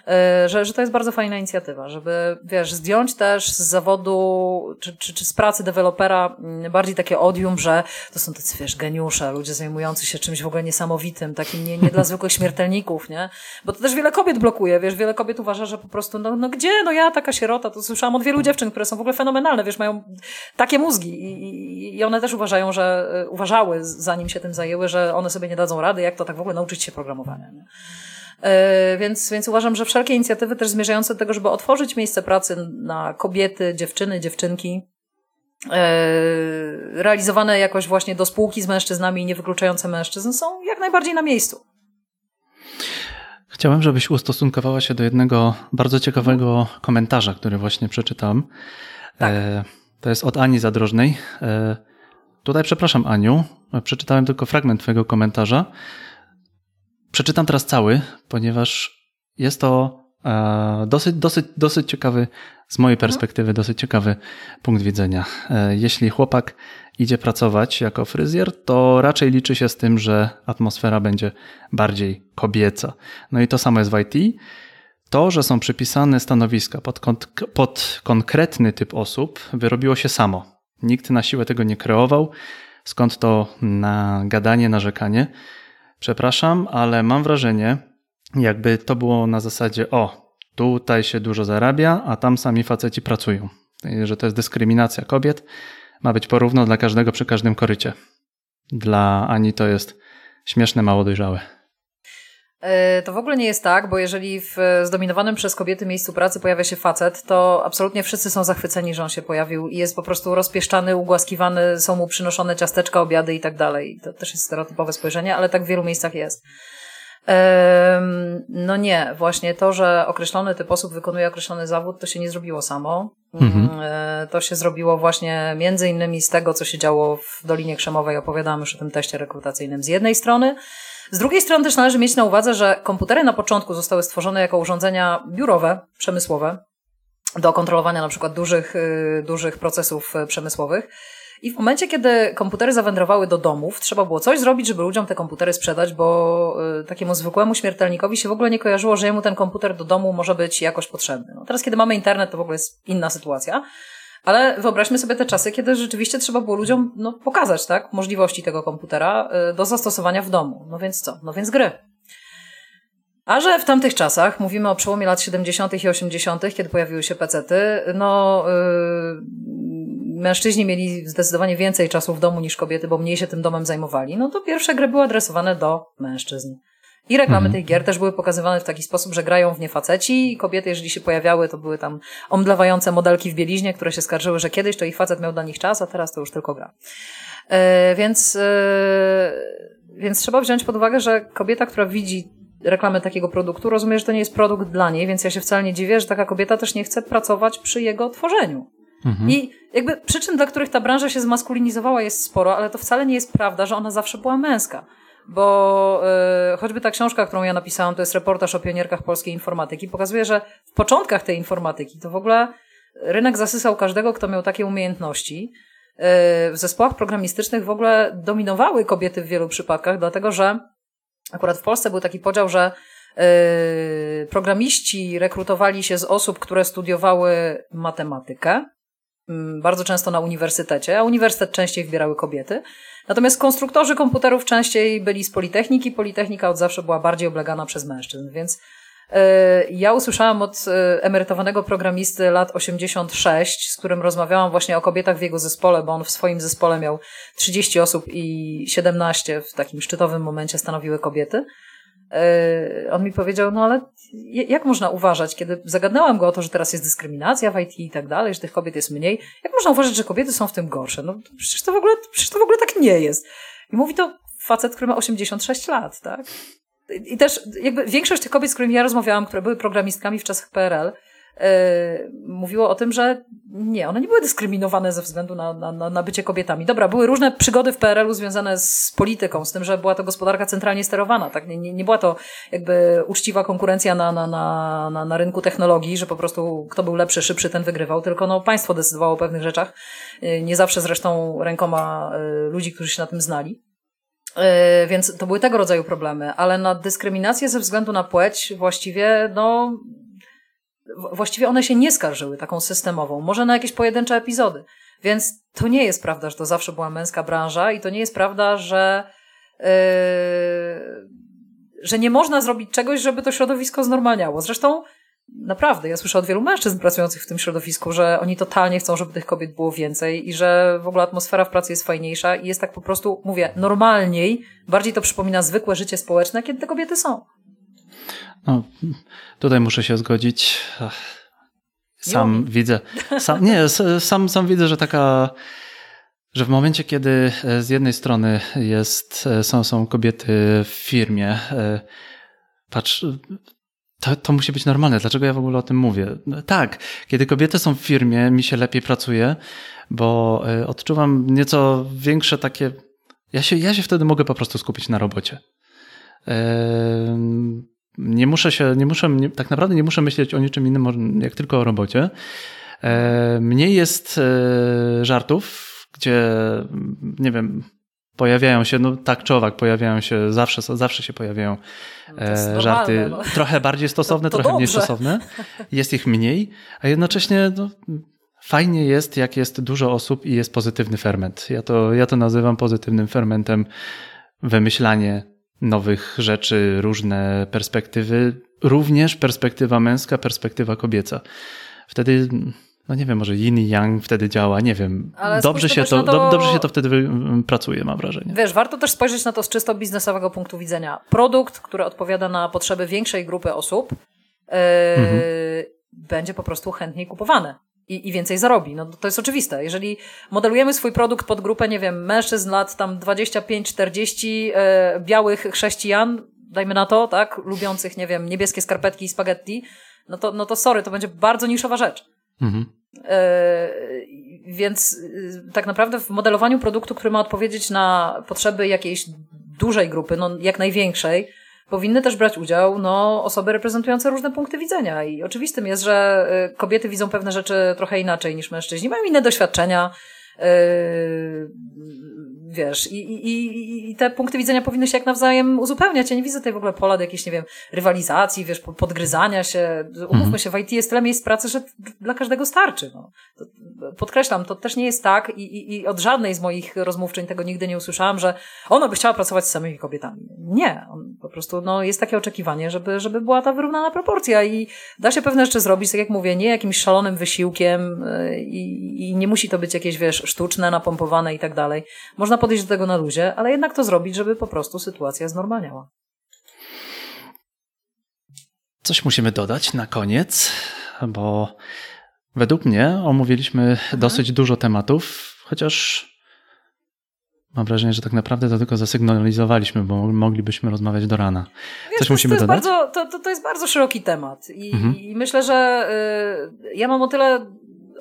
E, że, że to jest bardzo fajna inicjatywa, żeby, wiesz, zdjąć też z zawodu, czy, czy, czy z pracy dewelopera mm, bardziej takie odium, że to są tacy, wiesz, geniusze, ludzie zajmujący się czymś w ogóle niesamowitym, takim nie, nie dla zwykłych śmiertelników, nie? Bo to też wiele kobiet blokuje, wiesz, wiele kobiet uważa, że po prostu, no, no gdzie, no ja taka sierota, to słyszałam od wielu dziewczyn, które są w ogóle fenomenalne, wiesz, mają takie mózgi i, i, i one też uważają, że, e, uważały, zanim się tym zajęły, że one sobie nie dadzą rady, jak to tak w ogóle nauczyć się programowania, nie? E, więc, więc uważam, że wszelkie inicjatywy też zmierzające do tego, żeby otworzyć miejsce pracy na kobiety, dziewczyny, dziewczynki, e, realizowane jakoś właśnie do spółki z mężczyznami i nie wykluczające mężczyzn są jak najbardziej na miejscu. Chciałem, żebyś ustosunkowała się do jednego bardzo ciekawego komentarza, który właśnie przeczytam. Tak. E, to jest od Ani Zadrożnej. Tutaj przepraszam Aniu, przeczytałem tylko fragment twojego komentarza. Przeczytam teraz cały, ponieważ jest to e, dosyć, dosyć, dosyć ciekawy, z mojej mhm. perspektywy, dosyć ciekawy punkt widzenia. E, jeśli chłopak idzie pracować jako fryzjer, to raczej liczy się z tym, że atmosfera będzie bardziej kobieca. No i to samo jest w IT. To, że są przypisane stanowiska pod, pod konkretny typ osób, wyrobiło się samo. Nikt na siłę tego nie kreował. Skąd to na gadanie, narzekanie? Przepraszam, ale mam wrażenie, jakby to było na zasadzie: o, tutaj się dużo zarabia, a tam sami faceci pracują. Że to jest dyskryminacja kobiet. Ma być porówno dla każdego przy każdym korycie. Dla Ani to jest śmieszne, mało dojrzałe. E, to w ogóle nie jest tak, bo jeżeli w zdominowanym przez kobiety miejscu pracy pojawia się facet, to absolutnie wszyscy są zachwyceni, że on się pojawił i jest po prostu rozpieszczany, ugłaskiwany, są mu przynoszone ciasteczka, obiady i tak dalej. To też jest stereotypowe spojrzenie, ale tak w wielu miejscach jest. No nie, właśnie to, że określony typ osób wykonuje określony zawód, to się nie zrobiło samo. Mhm. E, to się zrobiło właśnie między innymi z tego, co się działo w Dolinie Krzemowej. Opowiadałam już o tym teście rekrutacyjnym z jednej strony. Z drugiej strony też należy mieć na uwadze, że komputery na początku zostały stworzone jako urządzenia biurowe, przemysłowe, do kontrolowania na przykład dużych, y, dużych procesów y, przemysłowych. I w momencie, kiedy komputery zawędrowały do domów, trzeba było coś zrobić, żeby ludziom te komputery sprzedać, bo y, takiemu zwykłemu śmiertelnikowi się w ogóle nie kojarzyło, że jemu ten komputer do domu może być jakoś potrzebny. No teraz, kiedy mamy internet, to w ogóle jest inna sytuacja. Ale wyobraźmy sobie te czasy, kiedy rzeczywiście trzeba było ludziom no, pokazać tak, możliwości tego komputera y, do zastosowania w domu. No więc co? No więc gry. A że w tamtych czasach, mówimy o przełomie lat 70. i 80., kiedy pojawiły się pecety, no yy, mężczyźni mieli zdecydowanie więcej czasu w domu niż kobiety, bo mniej się tym domem zajmowali. No to pierwsze gry były adresowane do mężczyzn. I reklamy mhm. tych gier też były pokazywane w taki sposób, że grają w nie faceci i kobiety, jeżeli się pojawiały, to były tam omdlewające modelki w bieliźnie, które się skarżyły, że kiedyś to ich facet miał dla nich czas, a teraz to już tylko gra. E, więc, e, więc trzeba wziąć pod uwagę, że kobieta, która widzi reklamę takiego produktu, rozumie, że to nie jest produkt dla niej, więc ja się wcale nie dziwię, że taka kobieta też nie chce pracować przy jego tworzeniu. Mhm. I jakby przyczyn, dla których ta branża się zmaskulinizowała jest sporo, ale to wcale nie jest prawda, że ona zawsze była męska bo y, choćby ta książka, którą ja napisałam, to jest reportaż o pionierkach polskiej informatyki, pokazuje, że w początkach tej informatyki to w ogóle rynek zasysał każdego, kto miał takie umiejętności. Y, w zespołach programistycznych w ogóle dominowały kobiety w wielu przypadkach, dlatego że akurat w Polsce był taki podział, że y, programiści rekrutowali się z osób, które studiowały matematykę, bardzo często na uniwersytecie, a uniwersytet częściej wybierały kobiety. Natomiast konstruktorzy komputerów częściej byli z Politechniki. Politechnika od zawsze była bardziej oblegana przez mężczyzn, więc e, ja usłyszałam od e, emerytowanego programisty lat 86, z którym rozmawiałam właśnie o kobietach w jego zespole, bo on w swoim zespole miał 30 osób i 17 w takim szczytowym momencie stanowiły kobiety. E, on mi powiedział, no ale jak można uważać, kiedy zagadnęłam go o to, że teraz jest dyskryminacja w IT i tak dalej, że tych kobiet jest mniej, jak można uważać, że kobiety są w tym gorsze? No przecież to w ogóle, przecież to w ogóle tak nie jest. I mówi to facet, który ma 86 lat, tak? I też jakby większość tych kobiet, z którymi ja rozmawiałam, które były programistkami w czasach PRL, mówiło o tym, że nie, one nie były dyskryminowane ze względu na, na, na bycie kobietami. Dobra, były różne przygody w PRL-u związane z polityką, z tym, że była to gospodarka centralnie sterowana, tak? Nie, nie, nie była to jakby uczciwa konkurencja na, na, na, na, na rynku technologii, że po prostu kto był lepszy, szybszy, ten wygrywał, tylko no, państwo decydowało o pewnych rzeczach, e, nie zawsze zresztą rękoma e, ludzi, którzy się na tym znali. Więc to były tego rodzaju problemy, ale na dyskryminację ze względu na płeć właściwie, no, właściwie one się nie skarżyły taką systemową, może na jakieś pojedyncze epizody. Więc to nie jest prawda, że to zawsze była męska branża i to nie jest prawda, że, yy, że nie można zrobić czegoś, żeby to środowisko znormalniało. Zresztą naprawdę, ja słyszę od wielu mężczyzn pracujących w tym środowisku, że oni totalnie chcą, żeby tych kobiet było więcej i że w ogóle atmosfera w pracy jest fajniejsza i jest tak po prostu, mówię, normalniej, bardziej to przypomina zwykłe życie społeczne, kiedy te kobiety są. No, tutaj muszę się zgodzić. Sam widzę, sam, nie, sam, sam widzę, że taka, że w momencie, kiedy e, z jednej strony jest, e, są, są kobiety w firmie, e, patrz, to, to musi być normalne. Dlaczego ja w ogóle o tym mówię? No, tak, kiedy kobiety są w firmie, mi się lepiej pracuje, bo odczuwam nieco większe takie. Ja się, ja się wtedy mogę po prostu skupić na robocie nie muszę się, nie muszę, nie, tak naprawdę nie muszę myśleć o niczym innym, jak tylko o robocie. E, mniej jest e, żartów, gdzie, nie wiem, pojawiają się, no tak czy owak, pojawiają się, zawsze, zawsze się pojawiają e, żarty no. trochę bardziej stosowne, to, to trochę dobrze. mniej stosowne. Jest ich mniej, a jednocześnie no, fajnie jest, jak jest dużo osób i jest pozytywny ferment. Ja to, ja to nazywam pozytywnym fermentem wymyślanie nowych rzeczy, różne perspektywy, również perspektywa męska, perspektywa kobieca. Wtedy no nie wiem, może yin i yang wtedy działa, nie wiem. Ale dobrze się to, to, dobrze się to wtedy pracuje, mam wrażenie. Wiesz, warto też spojrzeć na to z czysto biznesowego punktu widzenia. Produkt, który odpowiada na potrzeby większej grupy osób, yy, mhm. będzie po prostu chętniej kupowany. I, I więcej zarobi. No to jest oczywiste. Jeżeli modelujemy swój produkt pod grupę, nie wiem, mężczyzn lat tam 25-40, yy, białych chrześcijan, dajmy na to, tak, lubiących, nie wiem, niebieskie skarpetki i spaghetti, no to, no to sorry, to będzie bardzo niszowa rzecz. Mhm. E, więc e, tak naprawdę w modelowaniu produktu, który ma odpowiedzieć na potrzeby jakiejś dużej grupy, no jak największej, powinny też brać udział no, osoby reprezentujące różne punkty widzenia. I oczywistym jest, że e, kobiety widzą pewne rzeczy trochę inaczej niż mężczyźni, mają inne doświadczenia, wiesz, i, i, i te punkty widzenia powinny się jak nawzajem uzupełniać. Ja nie widzę tutaj w ogóle pola do jakiejś, nie wiem, rywalizacji, wiesz, podgryzania się. Umówmy mhm. się, w IT jest tyle miejsc pracy, że dla każdego starczy. No. Podkreślam, to też nie jest tak i, i, i od żadnej z moich rozmówczyń tego nigdy nie usłyszałam, że ona by chciała pracować z samymi kobietami. Nie, on, po prostu no, jest takie oczekiwanie, żeby, żeby była ta wyrównana proporcja i da się pewne rzeczy zrobić, tak jak mówię, nie jakimś szalonym wysiłkiem y, i, i nie musi to być jakieś, wiesz, sztuczne, napompowane i tak dalej. Można podejść do tego na luzie, ale jednak to zrobić, żeby po prostu sytuacja znormalniała. Coś musimy dodać na koniec, bo według mnie omówiliśmy mhm. dosyć dużo tematów, chociaż mam wrażenie, że tak naprawdę to tylko zasygnalizowaliśmy, bo moglibyśmy rozmawiać do rana. Wiesz, Coś to, musimy to dodać? Bardzo, to, to, jest bardzo szeroki temat i, mhm. i myślę, że y, ja mam o tyle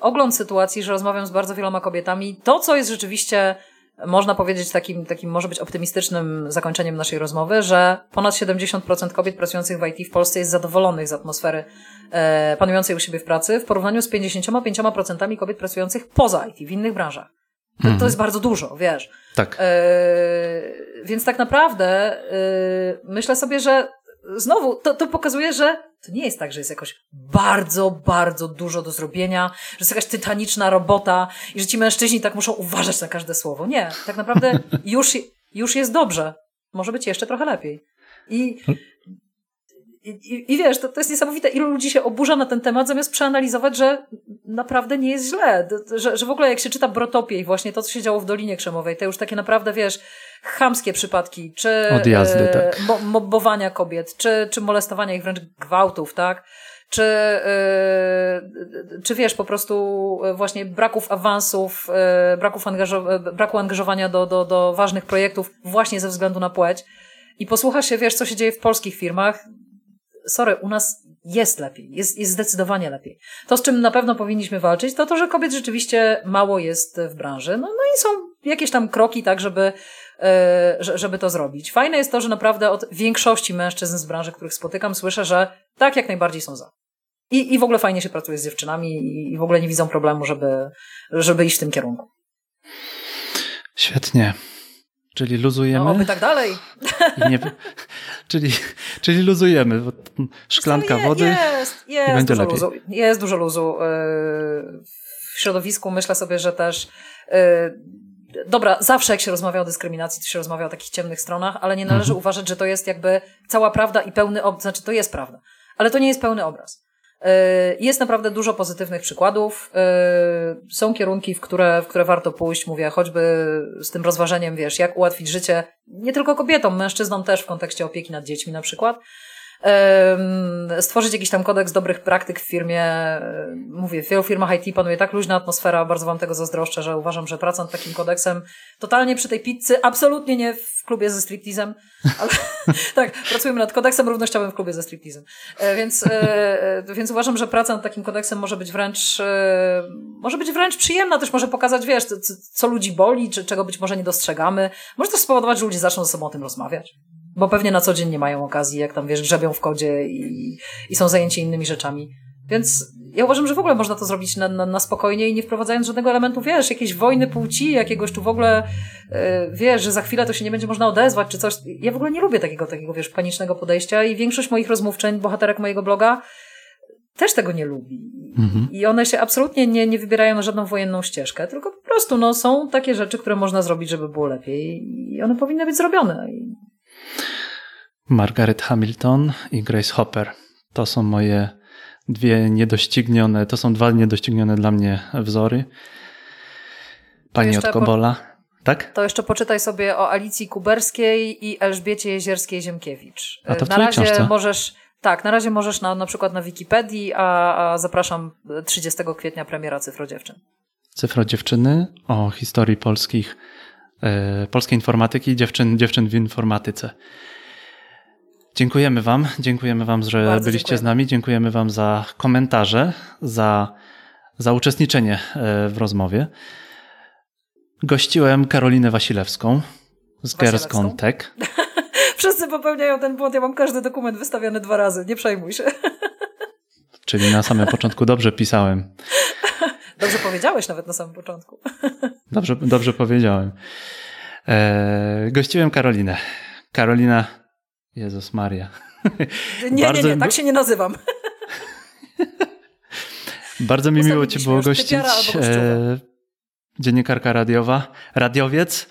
ogląd sytuacji, że rozmawiam z bardzo wieloma kobietami. To, co jest rzeczywiście można powiedzieć takim, takim może być optymistycznym zakończeniem naszej rozmowy, że ponad 70% kobiet pracujących w IT w Polsce jest zadowolonych z atmosfery e, panującej u siebie w pracy w porównaniu z 55% kobiet pracujących poza IT, w innych branżach. To, to jest bardzo dużo, wiesz. Tak. E, więc tak naprawdę e, myślę sobie, że znowu to, to pokazuje, że to nie jest tak, że jest jakoś bardzo, bardzo dużo do zrobienia, że jest jakaś tytaniczna robota i że ci mężczyźni tak muszą uważać na każde słowo. Nie, tak naprawdę [laughs] już, już jest dobrze. Może być jeszcze trochę lepiej. I i, I, wiesz, to, to jest niesamowite, ilu ludzi się oburza na ten temat, zamiast przeanalizować, że naprawdę nie jest źle. Że, że w ogóle jak się czyta Brotopię i właśnie to, co się działo w Dolinie Krzemowej, te już takie naprawdę, wiesz, chamskie przypadki, czy Odjazdy, e, tak. mo, mobbowania kobiet, czy, czy molestowania ich wręcz gwałtów, tak? Czy, e, czy wiesz, po prostu właśnie braków awansów, e, braków angażo- braku angażowania do, do, do ważnych projektów właśnie ze względu na płeć. I posłucha się, wiesz, co się dzieje w polskich firmach, sorry, u nas jest lepiej, jest, jest zdecydowanie lepiej. To, z czym na pewno powinniśmy walczyć, to to, że kobiet rzeczywiście mało jest w branży. No, no i są jakieś tam kroki, tak, żeby, yy, żeby to zrobić. Fajne jest to, że naprawdę od większości mężczyzn z branży, których spotykam, słyszę, że tak, jak najbardziej są za. I, i w ogóle fajnie się pracuje z dziewczynami i w ogóle nie widzą problemu, żeby, żeby iść w tym kierunku. Świetnie. Czyli luzujemy. No, my tak dalej. Nie, czyli, czyli luzujemy. Szklanka je, wody. Jest, jest, będzie dużo luzu. Jest dużo luzu. Y, w środowisku myślę sobie, że też. Y, dobra, zawsze jak się rozmawia o dyskryminacji, to się rozmawia o takich ciemnych stronach, ale nie należy mhm. uważać, że to jest jakby cała prawda i pełny obraz. Znaczy, to jest prawda, ale to nie jest pełny obraz. Y, jest naprawdę dużo pozytywnych przykładów. Y, są kierunki, w które, w które warto pójść, mówię, choćby z tym rozważeniem, wiesz, jak ułatwić życie nie tylko kobietom, mężczyznom też w kontekście opieki nad dziećmi na przykład stworzyć jakiś tam kodeks dobrych praktyk w firmie. Mówię, w wielu firmach IT panuje tak luźna atmosfera, bardzo Wam tego zazdroszczę, że uważam, że praca nad takim kodeksem totalnie przy tej pizzy, absolutnie nie w klubie ze striptizem, ale [laughs] tak, pracujemy nad kodeksem równościowym w klubie ze striptizem. E, więc, e, e, więc uważam, że praca nad takim kodeksem może być wręcz, może być wręcz przyjemna, też może pokazać, wiesz, co, ludzi boli, czy czego być może nie dostrzegamy. Może też spowodować, że ludzie zaczną ze sobą o tym rozmawiać. Bo pewnie na co dzień nie mają okazji, jak tam wiesz, grzebią w kodzie i, i są zajęci innymi rzeczami. Więc ja uważam, że w ogóle można to zrobić na, na, na spokojnie i nie wprowadzając żadnego elementu, wiesz, jakiejś wojny płci, jakiegoś tu w ogóle, yy, wiesz, że za chwilę to się nie będzie można odezwać, czy coś. Ja w ogóle nie lubię takiego, takiego, wiesz, panicznego podejścia i większość moich rozmówczeń, bohaterek mojego bloga, też tego nie lubi. Mhm. I one się absolutnie nie, nie wybierają na żadną wojenną ścieżkę, tylko po prostu, no, są takie rzeczy, które można zrobić, żeby było lepiej i one powinny być zrobione. Margaret Hamilton i Grace Hopper. To są moje dwie niedoścignione, to są dwa niedoścignione dla mnie wzory. Pani od Kobola. Po... Tak? To jeszcze poczytaj sobie o Alicji Kuberskiej i Elżbiecie Jezierskiej-Ziemkiewicz. A to w na razie książce? możesz, tak, na razie możesz na, na przykład na Wikipedii, a, a zapraszam 30 kwietnia premiera Cyfro Dziewczyn. Cyfro Dziewczyny o historii polskich, polskiej informatyki, dziewczyn, dziewczyn w informatyce. Dziękujemy Wam, dziękujemy Wam, że Bardzo byliście dziękujemy. z nami, dziękujemy Wam za komentarze, za, za uczestniczenie e, w rozmowie. Gościłem Karolinę Wasilewską z Girls Tech. [laughs] Wszyscy popełniają ten błąd, ja mam każdy dokument wystawiony dwa razy, nie przejmuj się. Czyli na samym początku dobrze pisałem. [laughs] Dobrze powiedziałeś nawet na samym początku. [laughs] Dobrze, dobrze powiedziałem. E, gościłem Karolinę. Karolina, Jezus Maria. Nie, Bardzo... nie, nie, tak się nie nazywam. [laughs] Bardzo mi miło Cię było gościć. E, dziennikarka radiowa, radiowiec,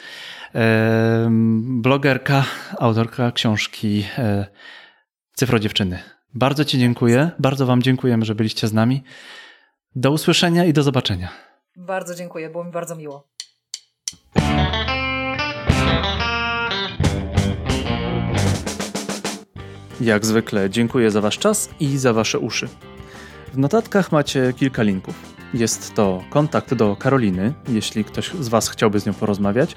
e, blogerka, autorka książki e, Cyfro Dziewczyny. Bardzo Ci dziękuję. Bardzo Wam dziękujemy, że byliście z nami. Do usłyszenia i do zobaczenia. Bardzo dziękuję, było mi bardzo miło. Jak zwykle dziękuję za Wasz czas i za Wasze uszy. W notatkach macie kilka linków. Jest to kontakt do Karoliny, jeśli ktoś z Was chciałby z nią porozmawiać,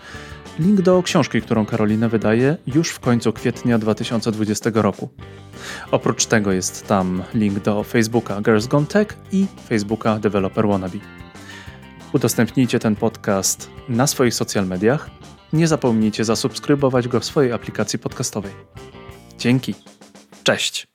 link do książki, którą Karolina wydaje już w końcu kwietnia 2020 roku. Oprócz tego jest tam link do Facebooka Girls Gone Tech i Facebooka Developer Wannabe. Udostępnijcie ten podcast na swoich social mediach. Nie zapomnijcie zasubskrybować go w swojej aplikacji podcastowej. Dzięki. Cześć.